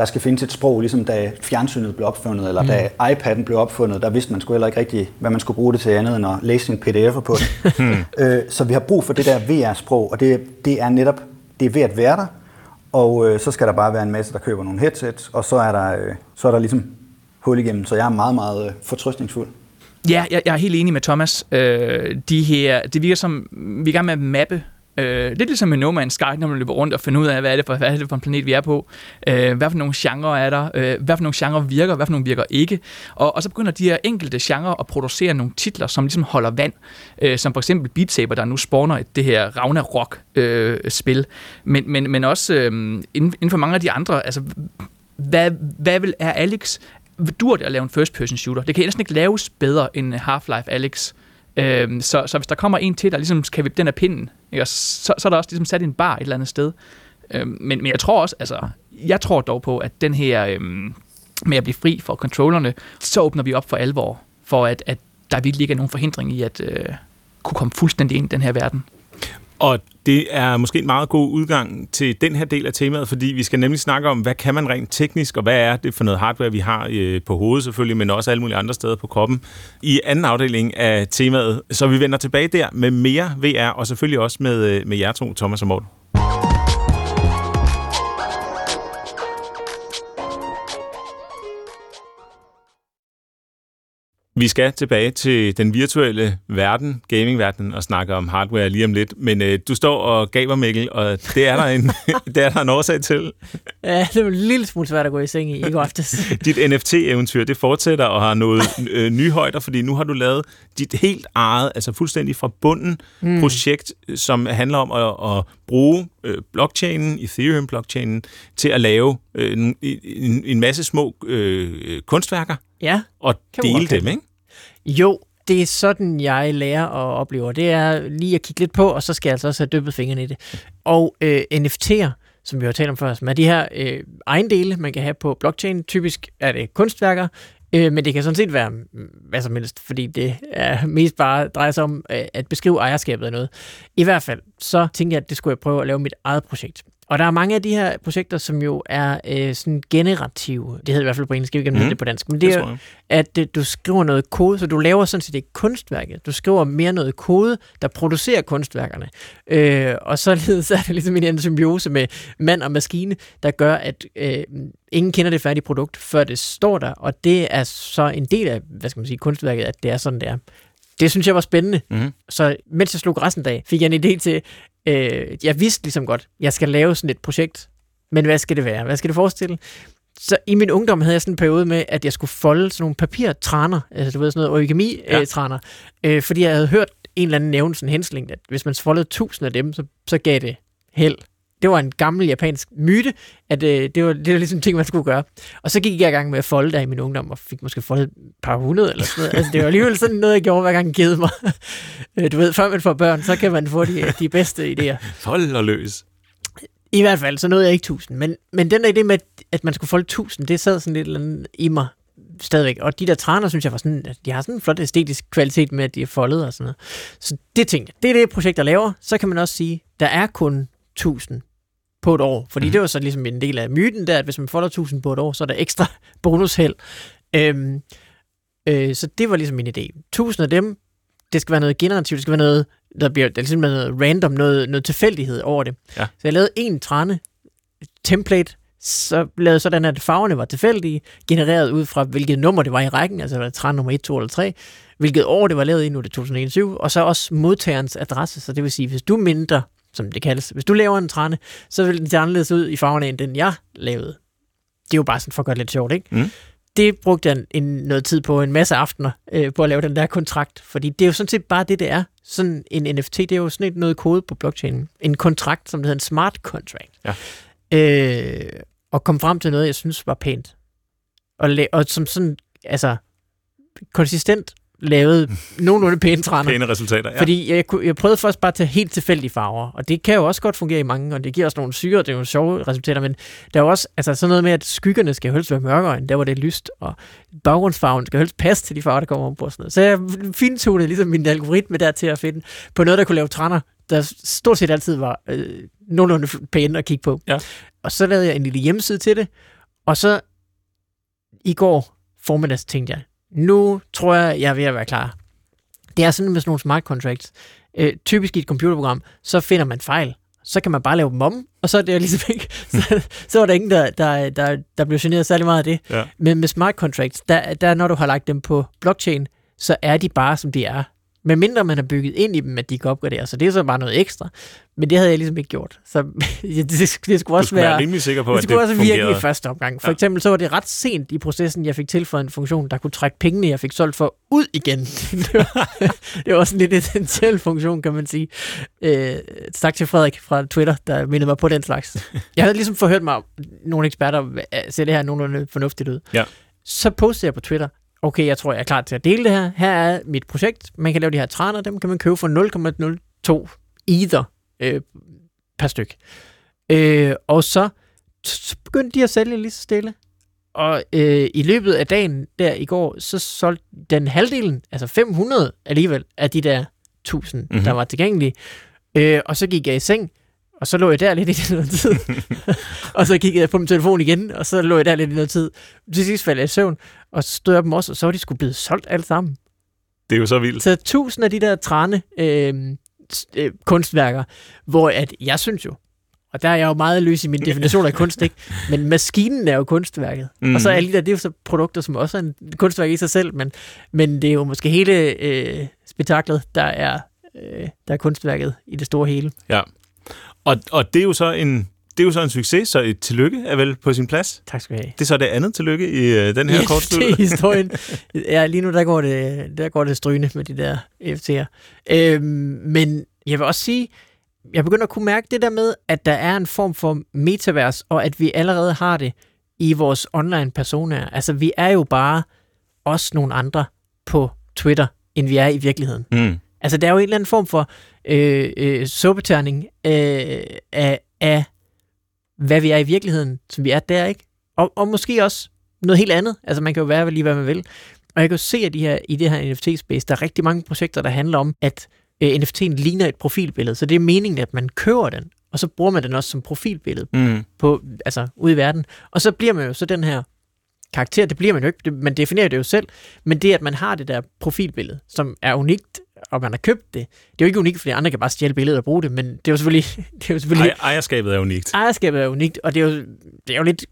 der skal findes et sprog, ligesom da fjernsynet blev opfundet, eller mm. da iPad'en blev opfundet, der vidste man sgu heller ikke rigtigt, hvad man skulle bruge det til andet end at læse en pdf'er på det. Hmm. øh, så vi har brug for det der VR-sprog, og det, det er netop, det er ved at være der, og øh, så skal der bare være en masse, der køber nogle headsets, og så er der, øh, så er der ligesom hul igennem, så jeg er meget, meget øh, fortrystningsfuld. Ja, jeg, jeg er helt enig med Thomas. Øh, de her, det virker som, vi er gang med at mappe Øh, lidt ligesom med No Man's Sky, når man løber rundt og finder ud af, hvad er det for, hvad er det for en planet, vi er på. Øh, hvad for nogle genrer er der? Øh, hvad for nogle genrer virker? Hvad for nogle virker ikke? Og, og så begynder de her enkelte genrer at producere nogle titler, som ligesom holder vand. Øh, som for eksempel Beat Saber, der nu spawner det her Ragnarok-spil. Øh, men, men, men også øh, inden, inden for mange af de andre, altså hvad, hvad vil, er Alex dur det at lave en first-person shooter? Det kan næsten ikke laves bedre end Half-Life Alex. Øhm, så, så hvis der kommer en til, der ligesom kan vippe den af pinden, ikke? Så, så er der også ligesom sat en bar et eller andet sted. Øh, men, men jeg tror også, altså, jeg tror dog på, at den her øh, med at blive fri for controllerne, så åbner vi op for alvor, for at, at der virkelig ikke er nogen forhindring i at øh, kunne komme fuldstændig ind i den her verden. Og det er måske en meget god udgang til den her del af temaet, fordi vi skal nemlig snakke om, hvad kan man rent teknisk, og hvad er det for noget hardware, vi har øh, på hovedet selvfølgelig, men også alle mulige andre steder på kroppen, i anden afdeling af temaet. Så vi vender tilbage der med mere VR, og selvfølgelig også med, øh, med jer to, Thomas og Morten. Vi skal tilbage til den virtuelle verden, gamingverdenen, og snakke om hardware lige om lidt. Men øh, du står og gaver, Mikkel, og det er der en, det er der en årsag til. Ja, det er en lille smule svært at gå i seng i i går aftes. dit NFT-eventyr, det fortsætter og har nået øh, nye højder, fordi nu har du lavet dit helt eget, altså fuldstændig fra bunden mm. projekt, som handler om at, at bruge øh, blockchainen, Ethereum-blockchainen, til at lave øh, en, en, en masse små øh, kunstværker. Ja. Og dele dem, ikke? Jo, det er sådan, jeg lærer og oplever. Det er lige at kigge lidt på, og så skal jeg altså også have dyppet fingrene i det. Og øh, NFT'er, som vi har talt om før, som er de her øh, ejendele, man kan have på blockchain. Typisk er det kunstværker, øh, men det kan sådan set være hvad som helst, fordi det er mest bare drejer sig om øh, at beskrive ejerskabet af noget. I hvert fald, så tænkte jeg, at det skulle jeg prøve at lave mit eget projekt. Og der er mange af de her projekter, som jo er øh, sådan generative. Det hedder i hvert fald på engelsk, jeg ikke, om det på dansk. Men det, Det er at øh, du skriver noget kode, så du laver sådan set ikke kunstværket. Du skriver mere noget kode, der producerer kunstværkerne. Øh, og således er det ligesom en symbiose med mand og maskine, der gør, at øh, ingen kender det færdige produkt, før det står der. Og det er så en del af, hvad skal man sige, kunstværket, at det er sådan, det er. Det synes jeg var spændende. Mhm. Så mens jeg slog græssen dag, fik jeg en idé til, øh, jeg vidste ligesom godt, jeg skal lave sådan et projekt, men hvad skal det være? Hvad skal det forestille? Så i min ungdom havde jeg sådan en periode med, at jeg skulle folde sådan nogle papirtræner, altså du ved sådan noget origami-træner, øh, fordi jeg havde hørt en eller anden nævne sådan en hensling, at hvis man foldede tusind af dem, så, så gav det held. Det var en gammel japansk myte, at øh, det, var, det var ligesom ting, man skulle gøre. Og så gik jeg i gang med at folde der i min ungdom, og fik måske foldet et par hundrede eller sådan noget. Altså, det var alligevel sådan noget, jeg gjorde, hver gang givet mig. Øh, du ved, før man får børn, så kan man få de, de bedste idéer. Fold og løs. I hvert fald, så nåede jeg ikke 1000. Men, men den der idé med, at man skulle folde 1000, det sad sådan lidt eller andet i mig stadigvæk. Og de der træner, synes jeg var sådan, at de har sådan en flot æstetisk kvalitet med, at de er foldet og sådan noget. Så det tænkte jeg, det er det projekt, der laver. Så kan man også sige, der er kun 1000 på et år. Fordi mm. det var så ligesom en del af myten der, at hvis man folder 1000 på et år, så er der ekstra bonusheld. Øhm, øh, så det var ligesom min idé. 1000 af dem, det skal være noget generativt, det skal være noget, der bliver der er ligesom noget random, noget, noget tilfældighed over det. Ja. Så jeg lavede en trane template, så lavede sådan, at farverne var tilfældige, genereret ud fra, hvilket nummer det var i rækken, altså var det trane nummer 1, 2 eller 3, hvilket år det var lavet i, nu er det 2021, og så også modtagerens adresse, så det vil sige, hvis du er mindre, som det kaldes, hvis du laver en trane, så vil den se anderledes ud i farverne, end den jeg lavede. Det er jo bare sådan for at gøre det lidt sjovt, ikke? Mm. Det brugte jeg en, noget tid på, en masse aftener, øh, på at lave den der kontrakt, fordi det er jo sådan set bare det, det er. Sådan en NFT, det er jo sådan et noget kode på blockchain. En kontrakt, som det hedder en smart contract. Ja. Øh, og kom frem til noget, jeg synes var pænt. Og, la- og som sådan, altså, konsistent lavede nogenlunde pæne træner. Pæne resultater, ja. Fordi jeg, jeg prøvede først bare at tage helt tilfældige farver, og det kan jo også godt fungere i mange, og det giver også nogle syre, det er jo sjove resultater, men der er jo også altså sådan noget med, at skyggerne skal helst være mørkere, end der hvor det er lyst, og baggrundsfarven skal helst passe til de farver, der kommer Sådan noget. Så jeg fintugnede ligesom min algoritme der til at finde på noget, der kunne lave træner, der stort set altid var øh, nogenlunde pæne at kigge på. Ja. Og så lavede jeg en lille hjemmeside til det, og så i går formiddags tænkte jeg, nu tror jeg, jeg er ved at være klar. Det er sådan med sådan nogle smart contracts. Øh, typisk i et computerprogram, så finder man fejl. Så kan man bare lave dem om, og så er det jo ligesom ikke, så, så var der ingen, der, der, der, der blev generet særlig meget af det. Ja. Men med smart contracts, der, der når du har lagt dem på blockchain, så er de bare, som de er. Men mindre man har bygget ind i dem, at de kan opgradere. Så det er så bare noget ekstra. Men det havde jeg ligesom ikke gjort. Så det, det, det skulle Du også være være... rimelig sikker på, Det at skulle det også virke fungerede. i første omgang. For Ja. eksempel så var det ret sent i processen, jeg fik tilføjet en funktion, der kunne trække pengene, jeg fik solgt for, ud igen. det, var, det var også en lidt essentiel funktion, kan man sige. Øh, tak til Frederik fra Twitter, der mindede mig på den slags. Jeg havde ligesom forhørt mig, nogle eksperter ser det her nogenlunde fornuftigt ud. Ja. Så postede jeg på Twitter, okay, jeg tror, jeg er klar til at dele det her. Her er mit projekt. Man kan lave de her træner, dem kan man købe for 0,02 ether øh, per styk. Øh, og så, så begyndte de at sælge lige så stille. Og øh, i løbet af dagen der i går, så solgte den halvdelen, altså 500 alligevel, af de der 1000, Mhm. mm-hmm. der var tilgængelige. Øh, og så gik jeg i seng, og så lå jeg der lidt i noget tid. og så kiggede jeg på min telefon igen, og så lå jeg der lidt i noget tid. Til sidst faldt jeg i søvn, og så stod jeg dem også, og så var de skulle blevet solgt alle sammen. Det er jo så vildt. Så tusind af de der træne øh, øh, kunstværker, hvor at jeg synes jo, og der er jeg jo meget løs i min definition af kunst, ikke? men maskinen er jo kunstværket. Mm. Mhm. Og så er alle de der, det er jo så produkter, som også er en kunstværk i sig selv, men, men det er jo måske hele øh, spektaklet, der er, øh, der er kunstværket i det store hele. Ja. Og, og det er jo så en det er jo så en succes, så et tillykke er vel på sin plads. Tak skal du have. Det er så det andet tillykke i øh, den her det kortslutning. er historien. Ja, lige nu der går det, der går det strygende med de der FT'er. Øhm, men jeg vil også sige, jeg begynder at kunne mærke det der med, at der er en form for metavers, og at vi allerede har det i vores online personer. Altså, vi er jo bare også nogle andre på Twitter, end vi er i virkeligheden. Mm. Altså, der er jo en eller anden form for øh, øh, suppeterning øh, af, af, hvad vi er i virkeligheden, som vi er der, ikke? Og, og måske også noget helt andet. Altså, man kan jo være lige, hvad man vil. Og jeg kan jo se, at de her, i det her NFT-space, der er rigtig mange projekter, der handler om, at øh, NFT'en ligner et profilbillede. Så det er meningen, at man køber den. og så bruger man den også som profilbillede Mm. på, altså ude i verden. Og så bliver man jo så den her karakter, det bliver man jo ikke, det, man definerer det jo selv, men det, at man har det der profilbillede, som er unikt, og man har købt det, det er jo ikke unikt, fordi andre kan bare stjæle billedet og bruge det, men det er jo selvfølgelig, det er jo selvfølgelig Ej, ejerskabet er unikt. ejerskabet er unikt, og det er jo, det er jo lidt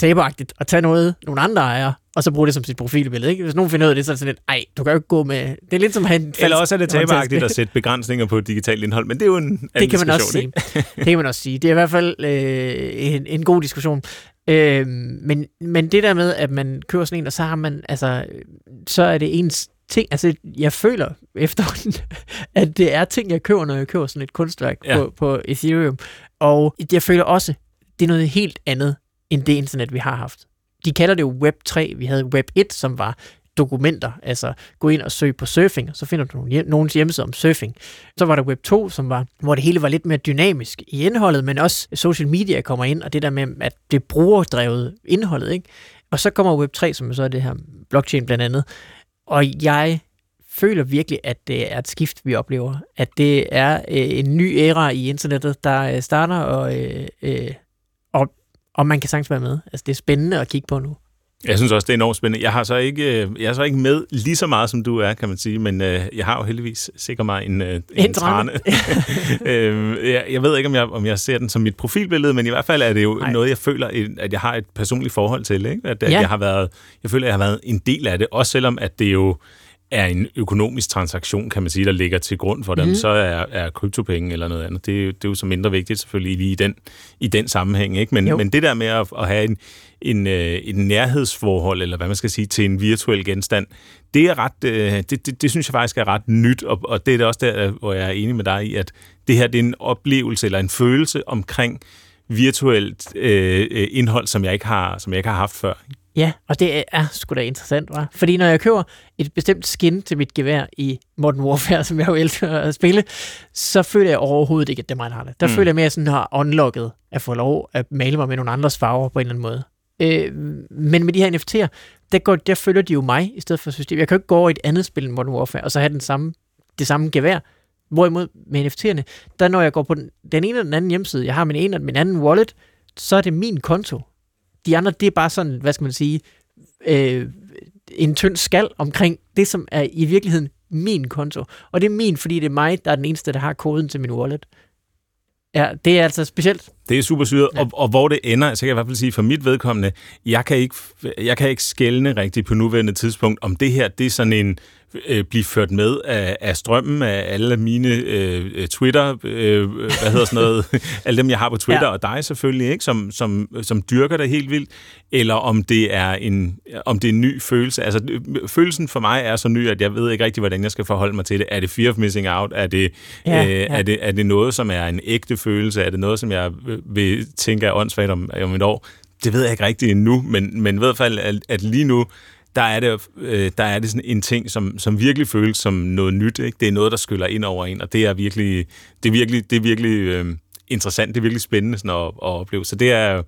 taberagtigt at tage noget, nogle andre ejer, og så bruge det som sit profilbillede. Ikke? Hvis nogen finder ud af det, så er det sådan lidt, ej, du kan jo ikke gå med... Det er lidt som at have en falsk Eller også er det taberagtigt at sætte begrænsninger på digitalt indhold, men det er jo en Det kan man også sige. det kan man også sige. Det er i hvert fald øh, en, en god diskussion. Øh, men, men det der med, at man køber sådan en, og så har man, altså, så er det ens ting. Altså, jeg føler efter, at det er ting, jeg køber, når jeg køber sådan et kunstværk Ja. på, på Ethereum. Og jeg føler også, det er noget helt andet, end det internet, vi har haft. De kalder det jo Web 3. Vi havde Web 1, som var dokumenter, altså gå ind og søg på surfing, og så finder du nogens hjemmeside om surfing. Så var der Web 2, som var, hvor det hele var lidt mere dynamisk i indholdet, men også social media kommer ind, og det der med, at det brugerdrevet indholdet, ikke? Og så kommer Web 3, som så er det her blockchain blandt andet, og jeg føler virkelig, at det er et skift, vi oplever. At det er øh, en ny æra i internettet, der øh, starter, og, øh, øh, og, og man kan sagtens være med. Altså, det er spændende at kigge på nu. Jeg synes også, det er enormt spændende. Jeg har så ikke, øh, jeg er så ikke med lige så meget, som du er, kan man sige, men øh, jeg har jo heldigvis sikkert mig en, øh, en, En trane. øh, jeg, jeg ved ikke, om jeg, om jeg ser den som mit profilbillede, men i hvert fald er det jo. Nej. noget, jeg føler, at jeg har et personligt forhold til. Ikke? At, at Ja. jeg, har været, jeg føler, at jeg har været en del af det, også selvom at det jo er en økonomisk transaktion, kan man sige, der ligger til grund for dem, mm. så er, er kryptopenge eller noget andet. Det, jo- det er jo så mindre vigtigt selvfølgelig lige i den, i den sammenhæng. Ikke? Men, Jo. men det der med at, at have en, en, øh, et nærhedsforhold, eller hvad man skal sige, til en virtuel genstand, det er ret, øh, det, det, det synes jeg faktisk er ret nyt, og, og det er det også der, hvor jeg er enig med dig i, at det her det er en oplevelse eller en følelse omkring virtuelt øh, øh, indhold, som jeg ikke har, som jeg ikke har haft før. Ja, og det er sgu da interessant, var. Fordi når jeg køber et bestemt skin til mit gevær i Modern Warfare, som jeg jo elsker at spille, så føler jeg overhovedet ikke, at det er mig, der har det. Der Mm. mm. føler jeg mere sådan har unlocket at få lov at male mig med nogle andres farver på en eller anden måde. Øh, men med de her NFT'er, der, går, der følger de jo mig i stedet for system. Jeg kan jo ikke gå over i et andet spil end Modern Warfare, og så have den samme, det samme gevær. Hvorimod med NFT'erne, der når jeg går på den, den ene eller den anden hjemmeside, jeg har min ene og min anden wallet, så er det min konto. De andre, det er bare sådan, hvad skal man sige, øh, en tynd skal omkring det, som er i virkeligheden min konto. Og det er min, fordi det er mig, der er den eneste, der har koden til min wallet. Ja, det er altså specielt. Det er super syret, Ja. og, og hvor det ender, så kan jeg i hvert fald sige, for mit vedkommende, jeg kan ikke, jeg kan ikke skælne rigtigt på nuværende tidspunkt, om det her, det er sådan en, øh, blive ført med af, af strømmen af alle mine øh, øh, Twitter, øh, hvad hedder sådan noget, alle dem, jeg har på Twitter, Ja. og dig selvfølgelig, ikke, som, som, som dyrker det helt vildt, eller om det er en, om det er en ny følelse. Altså, øh, følelsen for mig er så ny, at jeg ved ikke rigtig, hvordan jeg skal forholde mig til det. Er det fear of missing out? Er det, Ja, øh, ja. er det, er det noget, som er en ægte følelse? Er det noget, som jeg øh, vil tænke er åndssvagt om, om et år? Det ved jeg ikke rigtigt endnu, men, men i hvert fald, at, at lige nu, der er det, øh, der er det sådan en ting, som, som virkelig føles som noget nyt. Ikke? Det er noget, der skyller ind over en, og det er virkelig, det er virkelig, det er virkelig øh, interessant, det er virkelig spændende sådan at, at opleve. Så det er,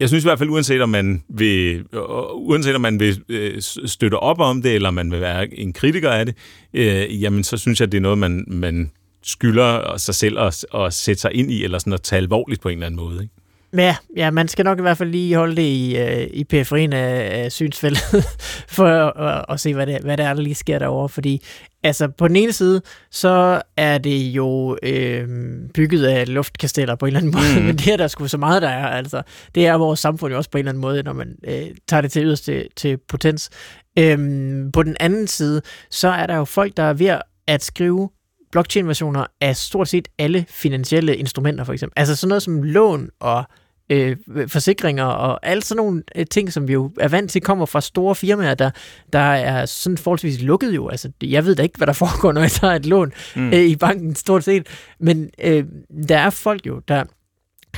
jeg synes i hvert fald, uanset om man vil, øh, uanset om man vil øh, støtte op om det, eller man vil være en kritiker af det, øh, jamen så synes jeg, det er noget, man, man skylder sig selv at, at sætte sig ind i, eller sådan at tage alvorligt på en eller anden måde. Ikke? Ja, ja, man skal nok i hvert fald lige holde det i, øh, i periferien af, af synsfeltet, for at, at, at se, hvad det, hvad det er, der lige sker derovre. Fordi altså, på den ene side, så er det jo øh, bygget af luftkasteller på en eller anden måde, mm. men det er der sgu så meget, der er. Altså, det er vores samfund jo også på en eller anden måde, når man øh, tager det til yderst til, til potens. Øhm, på den anden side, så er der jo folk, der er ved at skrive blockchain-versioner af stort set alle finansielle instrumenter, for eksempel. Altså sådan noget som lån og øh, forsikringer og alle sådan nogle øh, ting, som vi jo er vant til, kommer fra store firmaer, der, der er sådan forholdsvis lukket jo. Altså, jeg ved da ikke, hvad der foregår, når jeg tager et lån mm. øh, i banken, stort set. Men øh, der er folk jo, der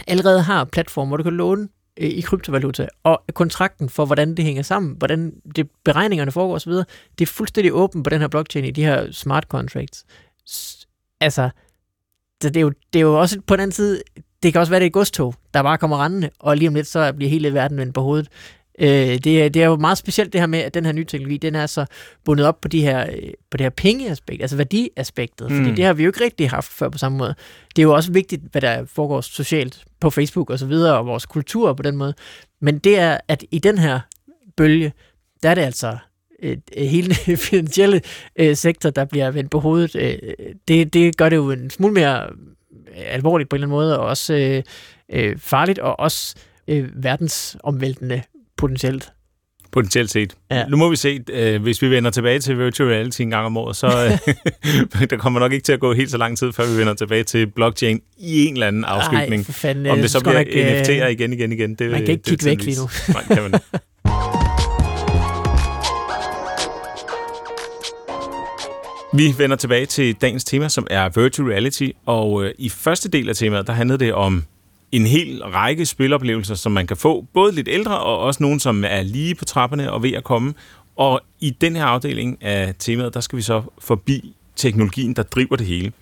allerede har platformer, hvor du kan låne øh, i kryptovaluta, og kontrakten for, hvordan det hænger sammen, hvordan det, beregningerne foregår osv., det er fuldstændig åbent på den her blockchain i de her smart contracts. Altså, så det er, jo, det er jo også på den anden side, det kan også være, det er et godstog, der bare kommer rendende, og lige om lidt, så bliver hele verden vendt på hovedet. Øh, det, er, det er jo meget specielt det her med, at den her nye teknologi, den er så bundet op på, de her, øh, på det her pengeaspekt, altså værdiaspektet, mm. fordi det har vi jo ikke rigtig haft før på samme måde. Det er jo også vigtigt, hvad der foregår socialt på Facebook og så videre, og vores kultur på den måde. Men det er, at i den her bølge, der er det altså et hele den finansielle øh, sektor, der bliver vendt på hovedet. Øh, det, det gør det jo en smule mere alvorligt på en eller anden måde, og også øh, øh, farligt, og også øh, verdensomvæltende potentielt. Potentielt set. Ja. Nu må vi se, øh, hvis vi vender tilbage til virtual reality en gang om året, så øh, der kommer nok ikke til at gå helt så lang tid, før vi vender tilbage til blockchain i en eller anden afskygning. Ej, fanden. Om det så bliver nok, øh, NFT'er igen, igen, igen. Det, man kan ikke det kigge væk lige Nej, kan man Vi vender tilbage til dagens tema, som er virtual reality, og øh, i første del af temaet, der handlede det om en hel række spiloplevelser, som man kan få, både lidt ældre og også nogen, som er lige på trapperne og ved at komme. Og i den her afdeling af temaet, der skal vi så forbi teknologien, der driver det hele.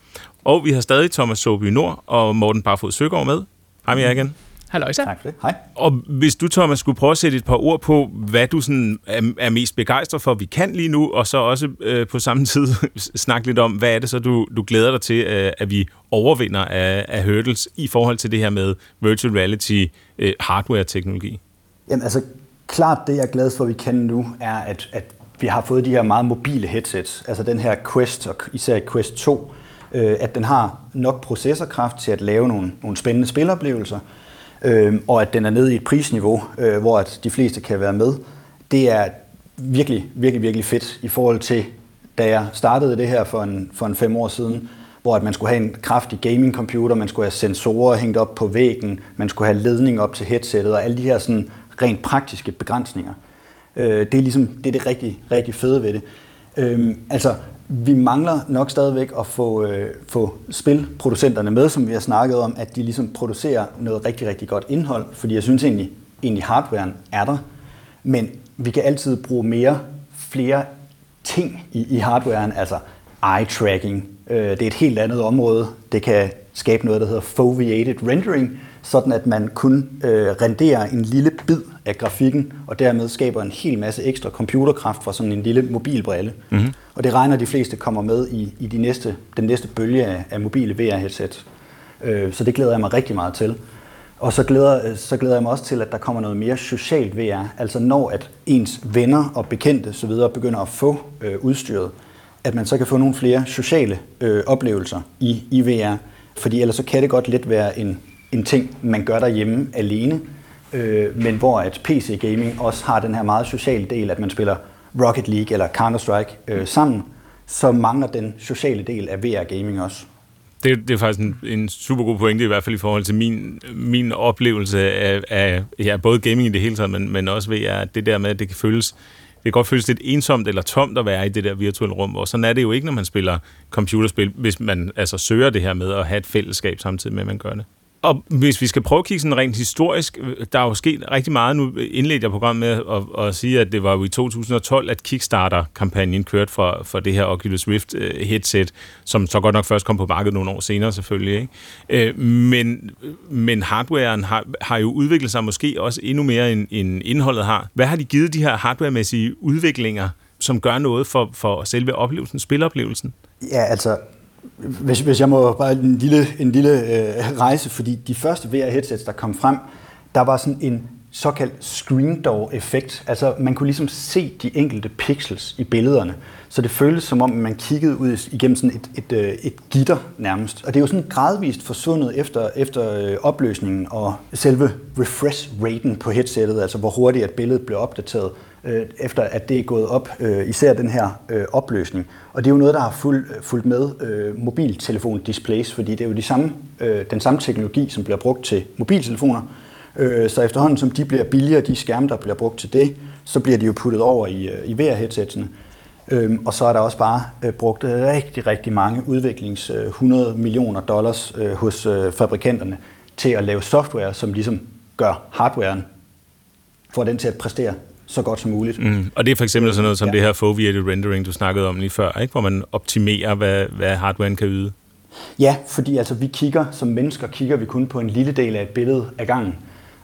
Og vi har stadig Thomas Soby Nord og Morten Barfod Søgaard med. Hej med jer igen. Halløjsa. Tak for det. Hej. Og hvis du, Thomas, skulle prøve at sætte et par ord på, hvad du sådan er, er mest begejstret for, vi kan lige nu, og så også øh, på samme tid snakke lidt om, hvad er det så, du, du glæder dig til, øh, at vi overvinder af, af hurdles i forhold til det her med virtual reality øh, hardware-teknologi? Jamen altså, klart det, jeg er glad for, at vi kan nu, er, at, at vi har fået de her meget mobile headsets. Altså den her Quest, og især Quest 2, øh, at den har nok processorkraft til at lave nogle, nogle spændende spiloplevelser, øh, og at den er nede i et prisniveau, øh, hvor at de fleste kan være med. Det er virkelig, virkelig, virkelig fedt i forhold til, da jeg startede det her for en, for en fem år siden, hvor at man skulle have en kraftig gaming-computer, man skulle have sensorer hængt op på væggen, man skulle have ledning op til headsettet, og alle de her sådan rent praktiske begrænsninger. Øh, det er ligesom det, er det rigtig, rigtig fede ved det. Øh, altså, vi mangler nok stadigvæk at få, øh, få spilproducenterne med, som vi har snakket om, at de ligesom producerer noget rigtig, rigtig godt indhold, fordi jeg synes egentlig, egentlig hardwaren er der, men vi kan altid bruge mere, flere ting i, i hardwaren, altså eye-tracking. Øh, det er et helt andet område. Det kan skabe noget, der hedder foveated rendering, sådan at man kun øh, renderer en lille bid af grafikken, og dermed skaber en hel masse ekstra computerkraft fra sådan en lille mobilbrille. Mm-hmm. Og det regner de fleste kommer med i, i de næste, den næste bølge af, af mobile VR-headset. Øh, så det glæder jeg mig rigtig meget til. Og så glæder, så glæder jeg mig også til, at der kommer noget mere socialt VR. Altså når at ens venner og bekendte så videre begynder at få øh, udstyret, at man så kan få nogle flere sociale øh, oplevelser i, i VR. Fordi ellers så kan det godt lidt være en, en ting, man gør derhjemme alene, øh, men hvor at PC-gaming også har den her meget sociale del, at man spiller Rocket League eller Counter-Strike øh, sammen, så mangler den sociale del af VR-gaming også. Det, det er faktisk en, en super god pointe, i hvert fald i forhold til min, min oplevelse af, af ja, både gaming i det hele taget, men, men også ved at det der med, at det kan føles det kan godt føles lidt ensomt eller tomt at være i det der virtuelle rum, og sådan er det jo ikke, når man spiller computerspil, hvis man altså søger det her med at have et fællesskab samtidig med, at man gør det. Og hvis vi skal prøve at kigge sådan rent historisk, øh, der er jo sket rigtig meget. Nu øh, indledte jeg programmet med at, at sige, at det var jo i 2012, at Kickstarter-kampagnen kørte for, for det her Oculus Rift øh, headset, som så godt nok først kom på markedet nogle år senere selvfølgelig. Ikke? Men, men hardwaren har, har jo udviklet sig måske også endnu mere, end, end indholdet har. Hvad har de givet de her hardwaremæssige udviklinger, som gør noget for, for selve oplevelsen, spiloplevelsen? Ja, altså hvis, hvis jeg må bare en lille, en lille øh, rejse, fordi de første VR-headsets, der kom frem, der var sådan en såkaldt screen door effekt. Altså man kunne ligesom se de enkelte pixels i billederne. Så det føltes som om, man kiggede ud igennem sådan et, et, et, et gitter nærmest. Og det er jo sådan gradvist forsvundet efter, efter øh, opløsningen og selve refresh-raten på headsettet, altså hvor hurtigt at billedet blev opdateret, øh, efter at det er gået op, øh, især den her øh, opløsning. Og det er jo noget, der har fulgt, øh, fulgt med øh, mobiltelefon-displays, fordi det er jo de samme, øh, den samme teknologi, som bliver brugt til mobiltelefoner. Øh, så efterhånden som de bliver billigere, de skærme, der bliver brugt til det, så bliver de jo puttet over i, øh, i VR-headsetsene. Øhm, og så er der også bare øh, brugt rigtig, rigtig mange udviklings, øh, 100 millioner dollars øh, hos øh, fabrikanterne til at lave software, som ligesom gør hardwaren, får den til at præstere så godt som muligt. Mm. Og det er for eksempel sådan noget som Ja. det her foveated rendering, du snakkede om lige før, ikke? hvor man optimerer, hvad, hvad hardwaren kan yde. Ja, fordi altså vi kigger, som mennesker kigger vi kun på en lille del af et billede ad gangen.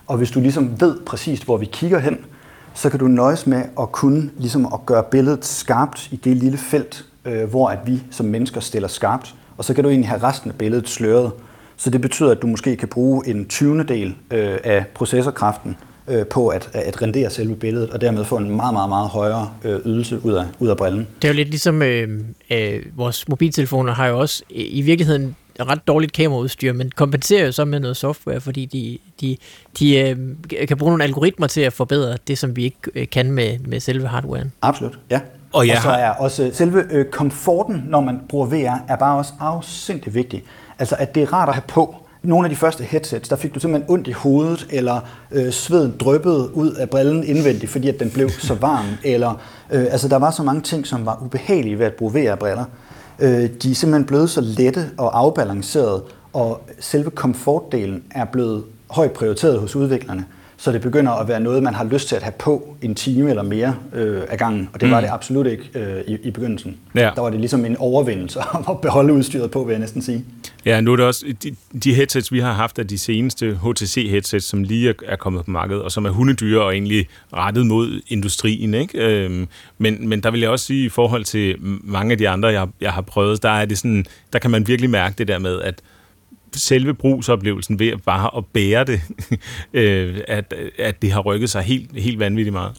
Og hvis du ligesom ved præcist, hvor vi kigger hen, så kan du nøjes med at kunne ligesom at gøre billedet skarpt i det lille felt, øh, hvor at vi som mennesker stiller skarpt, og så kan du egentlig have resten af billedet sløret. Så det betyder, at du måske kan bruge en 20. del øh, af processorkraften øh, på at, at rendere selve billedet, og dermed få en meget, meget, meget højere øh, ydelse ud af, ud af brillen. Det er jo lidt ligesom, øh, øh, vores mobiltelefoner har jo også i, i virkeligheden ret dårligt kameraudstyr, men kompenserer jo så med noget software, fordi de, de, de øh, kan bruge nogle algoritmer til at forbedre det, som vi ikke øh, kan med, med selve hardwaren. Absolut, ja. Og jeg og så har- er også selve øh, komforten, når man bruger VR, er bare også afsindig vigtig. Altså, at det er rart at have på. Nogle af de første headsets, der fik du simpelthen ondt i hovedet, eller øh, sveden dryppede ud af brillen indvendigt, fordi at den blev så varm. Eller, øh, altså, der var så mange ting, som var ubehagelige ved at bruge VR-briller. Øh, de er simpelthen blevet så lette og afbalancerede, og selve komfortdelen er blevet højt prioriteret hos udviklerne. Så det begynder at være noget, man har lyst til at have på en time eller mere øh, af gangen. Og det var det absolut ikke øh, i, i begyndelsen. Ja. Der var det ligesom en overvindelse at beholde udstyret på, vil jeg næsten sige. Ja, nu er det også de, de headsets, vi har haft, er de seneste HTC-headsets, som lige er, er kommet på markedet, og som er hundedyre og egentlig rettet mod industrien. Ikke? Øhm, men, men der vil jeg også sige, i forhold til mange af de andre, jeg, jeg har prøvet, der, er det sådan, der kan man virkelig mærke det der med, at selve brugsoplevelsen ved at bare at bære det, øh, at, at det har rykket sig helt, helt vanvittigt meget.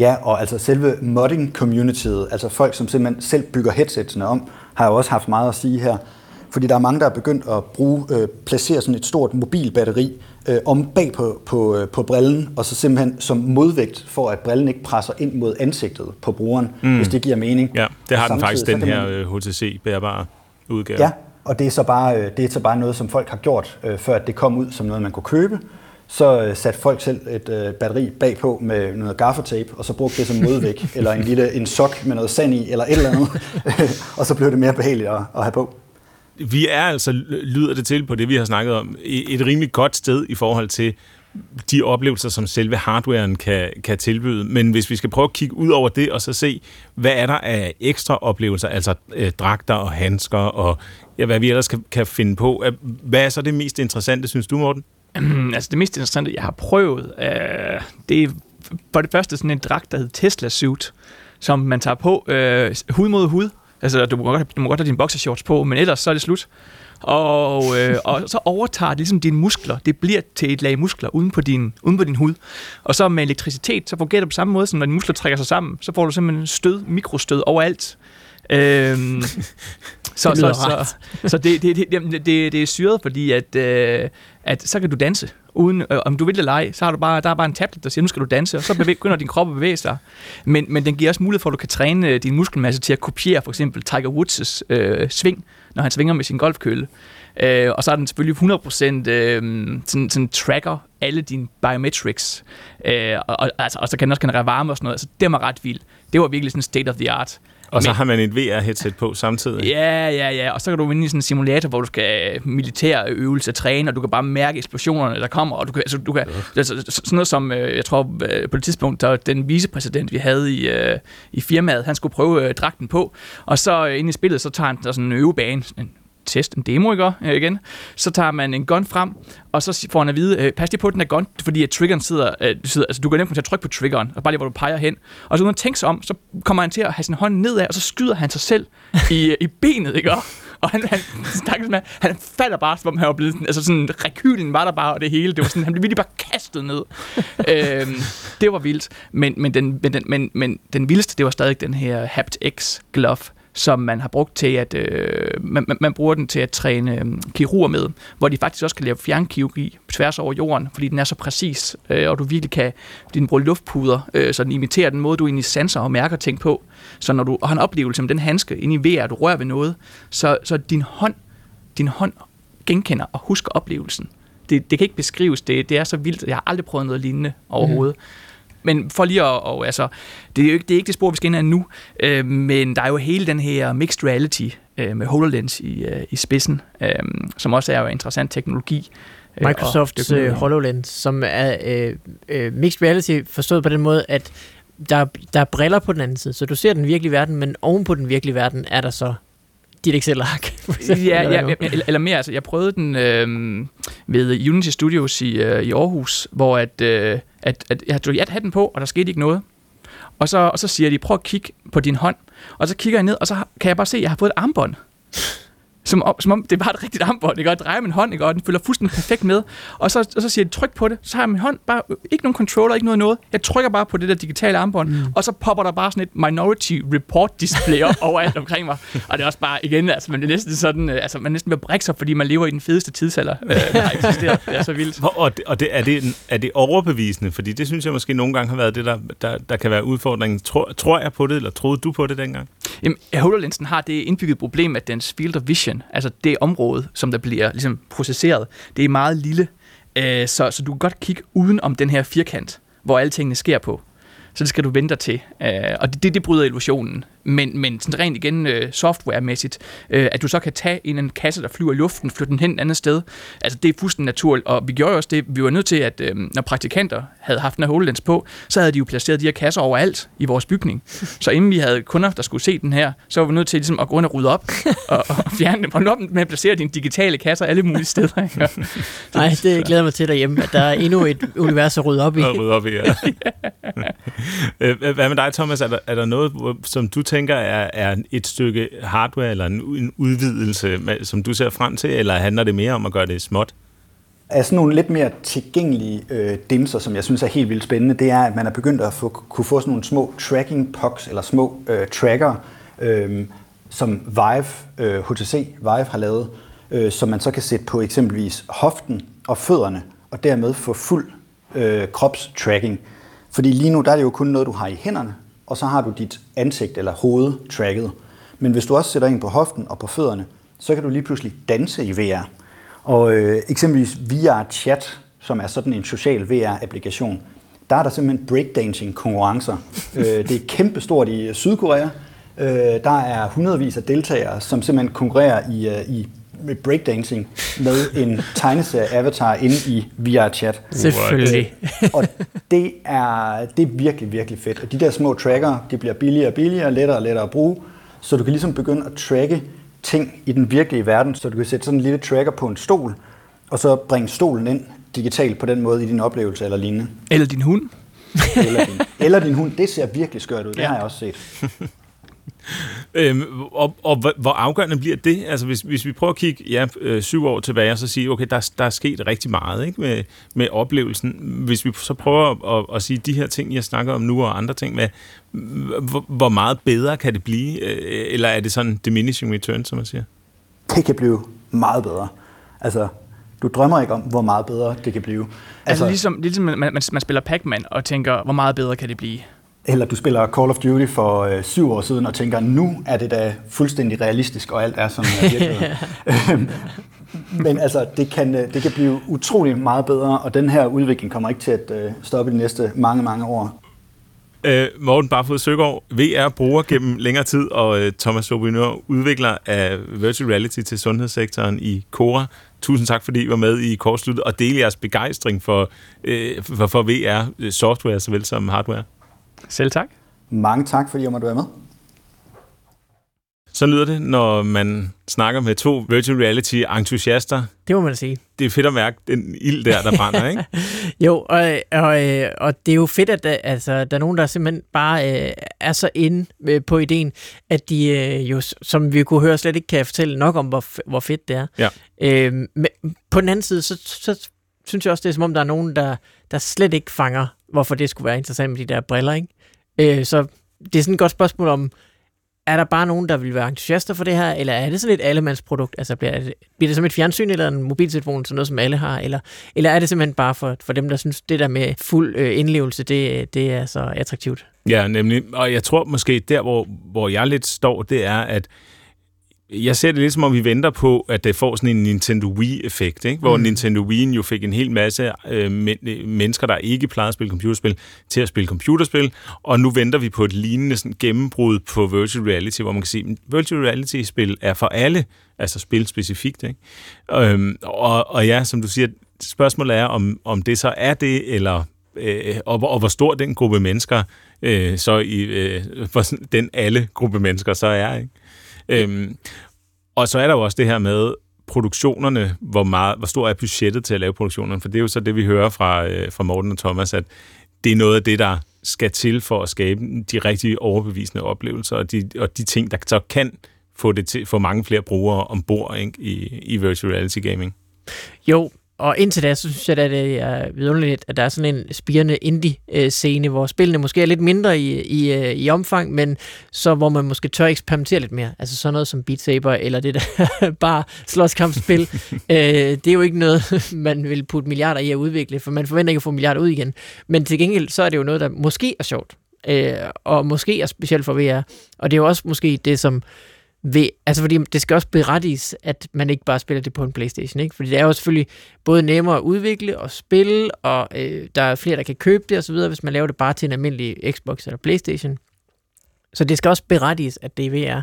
Ja, og altså selve modding-communityet, altså folk, som simpelthen selv bygger headsetsene om, har jo også haft meget at sige her. Fordi der er mange, der er begyndt at bruge, øh, placere sådan et stort mobilbatteri øh, om bag på, på, øh, på brillen, og så simpelthen som modvægt for, at brillen ikke presser ind mod ansigtet på brugeren, mm. hvis det giver mening. Ja, det har den faktisk, den her man- øh, HTC-bærbare udgave. Ja, og det er, så bare, øh, det er så bare noget, som folk har gjort, øh, før det kom ud som noget, man kunne købe. Så øh, satte folk selv et batteri bagpå med noget gaffatape, og så brugte det som modvægt, eller en lille en sok med noget sand i, eller et eller andet. og så blev det mere behageligt at, at have på. Vi er altså, lyder det til på det, vi har snakket om, et rimelig godt sted i forhold til de oplevelser, som selve hardwaren kan, kan tilbyde. Men hvis vi skal prøve at kigge ud over det, og så se, hvad er der af ekstra oplevelser, altså øh, dragter og handsker, og ja, hvad vi ellers kan, kan finde på. Hvad er så det mest interessante, synes du, Morten? Um, altså det mest interessante, jeg har prøvet, øh, det er for det første sådan en dragt, der hedder Tesla Suit, som man tager på øh, hud mod hud. Altså du må, godt, du må godt have dine boxershorts på, men ellers så er det slut. Og, øh, og så overtager det ligesom dine muskler. Det bliver til et lag muskler uden på din, uden på din hud. Og så med elektricitet, så fungerer det på samme måde, som når dine muskler trækker sig sammen, så får du simpelthen stød, mikrostød overalt. Øhm, så, Det så, rart. så, så det, det, det, det, det er syret, fordi at, øh, at så kan du danse. Uden, øh, om du vil det eller ej, så har du bare, der er bare en tablet, der siger, nu skal du danse, og så bevæger, begynder din krop at bevæge sig. Men, men den giver også mulighed for, at du kan træne øh, din muskelmasse til at kopiere for eksempel Tiger Woods' øh, sving, når han svinger med sin golfkølle. Øh, og så er den selvfølgelig 100% øh, sådan, sådan tracker alle dine biometrics. Øh, og, og, altså, og så kan den også generere varme og sådan noget. Altså, det var ret vildt. Det var virkelig sådan state of the art. Og så Men- har man et VR-headset på samtidig. Ja, ja, ja. Og så kan du ind i sådan en simulator, hvor du skal militær øvelse træne, og du kan bare mærke eksplosionerne, der kommer. Og du kan, altså, du kan, altså, sådan noget som, øh, jeg tror øh, på et tidspunkt, der den vicepræsident, vi havde i, øh, i firmaet, han skulle prøve øh, dragten på. Og så øh, inde i spillet, så tager han der sådan en øvebane, en test, en demo, ikke? Øh, igen. Så tager man en gun frem, og så får han at vide, øh, pas lige på den der gun, fordi at triggeren sidder, øh, sidder altså du kan nemt komme til at trykke på triggeren, og bare lige hvor du peger hen. Og så uden at tænke sig om, så kommer han til at have sin hånd nedad, og så skyder han sig selv i, i benet, ikke? Og han, han, stakkels med, han falder bare, som om han var blevet sådan, altså sådan, rekylen var der bare, og det hele, det var sådan, han blev virkelig bare kastet ned. øhm, det var vildt, men, men, den, men, den, men, men den vildeste, det var stadig den her haptX glove, som man har brugt til at, øh, man, man- bruger den til at træne øh, kirurger med, hvor de faktisk også kan lave fjernkirurgi tværs over jorden, fordi den er så præcis, øh, og du virkelig kan, din bruge luftpuder, øh, så den imiterer den måde, du egentlig sanser og mærker ting på. Så når du har en oplevelse med den handske inde i VR, du rører ved noget, så, så din hånd, din hånd genkender og husker oplevelsen. Det, det kan ikke beskrives, det, det er så vildt, jeg har aldrig prøvet noget lignende overhovedet. Mhm. Men for lige at, og, altså, det er jo ikke det, er ikke det spor, vi skal ind ad nu, øh, men der er jo hele den her mixed reality øh, med HoloLens i, øh, i spidsen, øh, som også er jo interessant teknologi. øh, Microsofts øh, HoloLens, som er øh, øh, mixed reality forstået på den måde, at der, der er briller på den anden side, så du ser den virkelige verden, men oven på den virkelige verden er der så dit Excel-ark. ja, ja, ja, eller, mere, altså jeg prøvede den øh, ved Unity Studios i, øh, i Aarhus, hvor at, øh, at, at jeg tog hatten på, og der skete ikke noget. Og så, og så siger de, prøv at kigge på din hånd. Og så kigger jeg ned, og så kan jeg bare se, at jeg har fået et armbånd. Som, om, som om det bare et rigtigt armbånd, ikke? Og jeg drejer min hånd, ikke? Og den følger fuldstændig perfekt med. Og så, og så siger de, tryk på det. Så har jeg min hånd bare, ikke nogen controller, ikke noget noget. Jeg trykker bare på det der digitale armbånd, mm. og så popper der bare sådan et Minority Report display op overalt omkring mig. Og det er også bare, igen, altså man er næsten sådan, øh, altså man er næsten ved brække sig, fordi man lever i den fedeste tidsalder, øh, der har eksisteret. Det er så vildt. Og, det, og det, er, det, er det overbevisende? Fordi det synes jeg måske nogle gange har været det, der, der, der kan være udfordringen. Tror, tror jeg på det, eller troede du på det dengang? Jamen, HoloLensen har det indbygget problem, at dens field of vision, altså det område, som der bliver ligesom processeret, det er meget lille. Øh, så, så du kan godt kigge uden om den her firkant, hvor alle tingene sker på. Så det skal du vente til. Øh, og det, det bryder illusionen. Men, men sådan rent igen øh, softwaremæssigt, øh, at du så kan tage en, en kasse, der flyver i luften, flytte den hen et andet sted, altså det er fuldstændig naturligt. Og vi gjorde også det, vi var nødt til, at øh, når praktikanter havde haft den her HoloLens på, så havde de jo placeret de her kasser overalt i vores bygning. Så inden vi havde kunder, der skulle se den her, så var vi nødt til ligesom, at gå rundt og rydde op og, og fjerne dem. Og op med at placere dine digitale kasser alle mulige steder. Ikke? Nej, det glæder mig til derhjemme, at der er endnu et univers at rydde op i. At rydde op i, ja. Øh, hvad med dig, Thomas? Er der, er der noget, som du tænker er, er et stykke hardware eller en, en udvidelse, som du ser frem til, eller handler det mere om at gøre det småt? af sådan nogle lidt mere tilgængelige øh, dimser, som jeg synes er helt vildt spændende, det er, at man er begyndt at få, kunne få sådan nogle små tracking pucks, eller små øh, tracker, øh, som Vive, øh, HTC Vive har lavet, øh, som man så kan sætte på eksempelvis hoften og fødderne, og dermed få fuld øh, kropstracking. Fordi lige nu der er det jo kun noget, du har i hænderne, og så har du dit ansigt eller hoved tracket. Men hvis du også sætter ind på hoften og på fødderne, så kan du lige pludselig danse i VR. Og øh, eksempelvis VR Chat, som er sådan en social VR-applikation, der er der simpelthen breakdancing-konkurrencer. øh, det er kæmpestort i Sydkorea. Øh, der er hundredvis af deltagere, som simpelthen konkurrerer i, øh, i med breakdancing med en tegneserie-avatar inde i VR-chat. Selvfølgelig. og det er, det er virkelig, virkelig fedt. Og de der små tracker, de bliver billigere og billigere, lettere og lettere at bruge, så du kan ligesom begynde at tracke ting i den virkelige verden, så du kan sætte sådan en lille tracker på en stol, og så bringe stolen ind digitalt på den måde i din oplevelse eller lignende. Eller din hund. eller, din, eller din hund. Det ser virkelig skørt ud. Det ja. har jeg også set. Øhm, og, og hvor afgørende bliver det? Altså hvis, hvis vi prøver at kigge ja, øh, syv år tilbage og så sige, okay, der, der er sket rigtig meget ikke, med, med oplevelsen. Hvis vi så prøver at, at sige de her ting, jeg snakker om nu, og andre ting med, hvor, hvor meget bedre kan det blive? Øh, eller er det sådan diminishing return, som man siger? Det kan blive meget bedre. Altså, du drømmer ikke om, hvor meget bedre det kan blive. Altså, altså ligesom, ligesom man, man, man spiller Pac-Man og tænker, hvor meget bedre kan det blive? Eller du spiller Call of Duty for øh, syv år siden og tænker, nu er det da fuldstændig realistisk, og alt er som virkelighed. Men altså, det kan, øh, det kan blive utrolig meget bedre, og den her udvikling kommer ikke til at øh, stoppe de næste mange, mange år. Øh, Morten Barfod Søgaard, VR bruger gennem længere tid, og øh, Thomas Sobinør udvikler af virtual reality til sundhedssektoren i Cora. Tusind tak, fordi I var med i kortsluttet og dele jeres begejstring for, øh, for, for VR-software såvel som hardware. Selv tak. Mange tak, fordi jeg måtte være med. Så lyder det, når man snakker med to virtual reality-entusiaster. Det må man sige. Det er fedt at mærke den ild der, der brænder, ikke? jo, og, og, og det er jo fedt, at der, altså, der er nogen, der simpelthen bare øh, er så inde øh, på ideen, at de øh, jo, som vi kunne høre, slet ikke kan fortælle nok om, hvor, hvor fedt det er. Ja. Øh, men på den anden side, så, så synes jeg også, det er som om, der er nogen, der, der slet ikke fanger, hvorfor det skulle være interessant med de der briller, ikke? Øh, så det er sådan et godt spørgsmål om, er der bare nogen, der vil være entusiaster for det her, eller er det sådan et allemandsprodukt? Altså bliver det, bliver det som et fjernsyn eller en mobiltelefon, sådan noget som alle har, eller, eller er det simpelthen bare for, for dem, der synes, det der med fuld øh, indlevelse, det, det er så attraktivt? Ja, nemlig. Og jeg tror måske, der hvor, hvor jeg lidt står, det er, at jeg ser det lidt som om, vi venter på, at det får sådan en Nintendo Wii-effekt, ikke? hvor mm. Nintendo Wii jo fik en hel masse øh, men, øh, mennesker, der ikke plejede at spille computerspil, til at spille computerspil, og nu venter vi på et lignende sådan, gennembrud på virtual reality, hvor man kan sige, at virtual reality-spil er for alle, altså spil specifikt. Ikke? Øhm, og, og ja, som du siger, spørgsmålet er, om, om det så er det, eller øh, og, og hvor stor den gruppe mennesker, øh, så i øh, den alle gruppe mennesker så er. Ikke? Øhm, Og så er der jo også det her med produktionerne, hvor, meget, hvor stor er budgettet til at lave produktionerne, for det er jo så det, vi hører fra, øh, fra Morten og Thomas, at det er noget af det, der skal til for at skabe de rigtig overbevisende oplevelser, og de, og de ting, der så kan få, det til, få mange flere brugere ombord ikke, i, i virtual reality gaming. Jo, og indtil da, så synes jeg, at det er vidunderligt, at der er sådan en spirende indie-scene, hvor spillene måske er lidt mindre i, i, øh, i omfang, men så hvor man måske tør eksperimentere lidt mere. Altså sådan noget som Beat Saber, eller det der bare slåskampspil. øh, det er jo ikke noget, man vil putte milliarder i at udvikle, for man forventer ikke at få milliarder ud igen. Men til gengæld, så er det jo noget, der måske er sjovt, øh, og måske er specielt for VR. Og det er jo også måske det, som ved, altså fordi det skal også berettiges, at man ikke bare spiller det på en Playstation, ikke? Fordi det er jo selvfølgelig både nemmere at udvikle og spille, og øh, der er flere, der kan købe det osv., hvis man laver det bare til en almindelig Xbox eller Playstation. Så det skal også berettiges, at det er VR.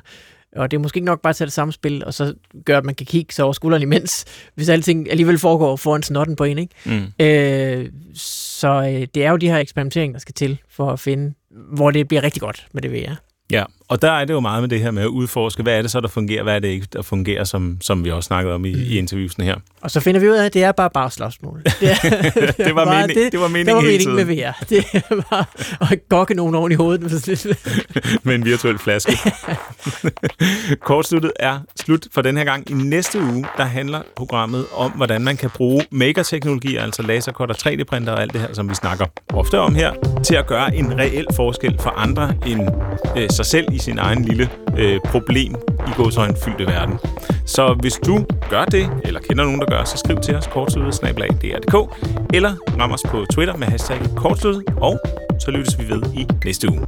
Og det er måske ikke nok bare at tage det samme spil, og så gøre, at man kan kigge sig over skulderen imens, hvis alting alligevel foregår foran snotten på en, ikke? Mm. Øh, så øh, det er jo de her eksperimenteringer, der skal til for at finde, hvor det bliver rigtig godt med det VR. Ja, og der er det jo meget med det her med at udforske, hvad er det så, der fungerer, hvad er det ikke, der fungerer, som, som vi også snakkede om i, mm. i interviewsene her. Og så finder vi ud af, at det er bare bare slagsmål. Det, er, det, var mening, det, det var meningen Det var meningen med VR. Det var at gokke nogen oven i hovedet. med en virtuel flaske. Kortsluttet er slut for den her gang. I næste uge, der handler programmet om, hvordan man kan bruge maker-teknologi, altså laserkort og 3D-printer og alt det her, som vi snakker ofte om her, til at gøre en reel forskel for andre end øh, sig selv i sin egen lille øh, problem i gåsøjne fyldte verden. Så hvis du gør det, eller kender nogen, der gør, så skriv til os kortsluttet eller ram os på Twitter med hashtag kortsluttet, og så lyttes vi ved i næste uge.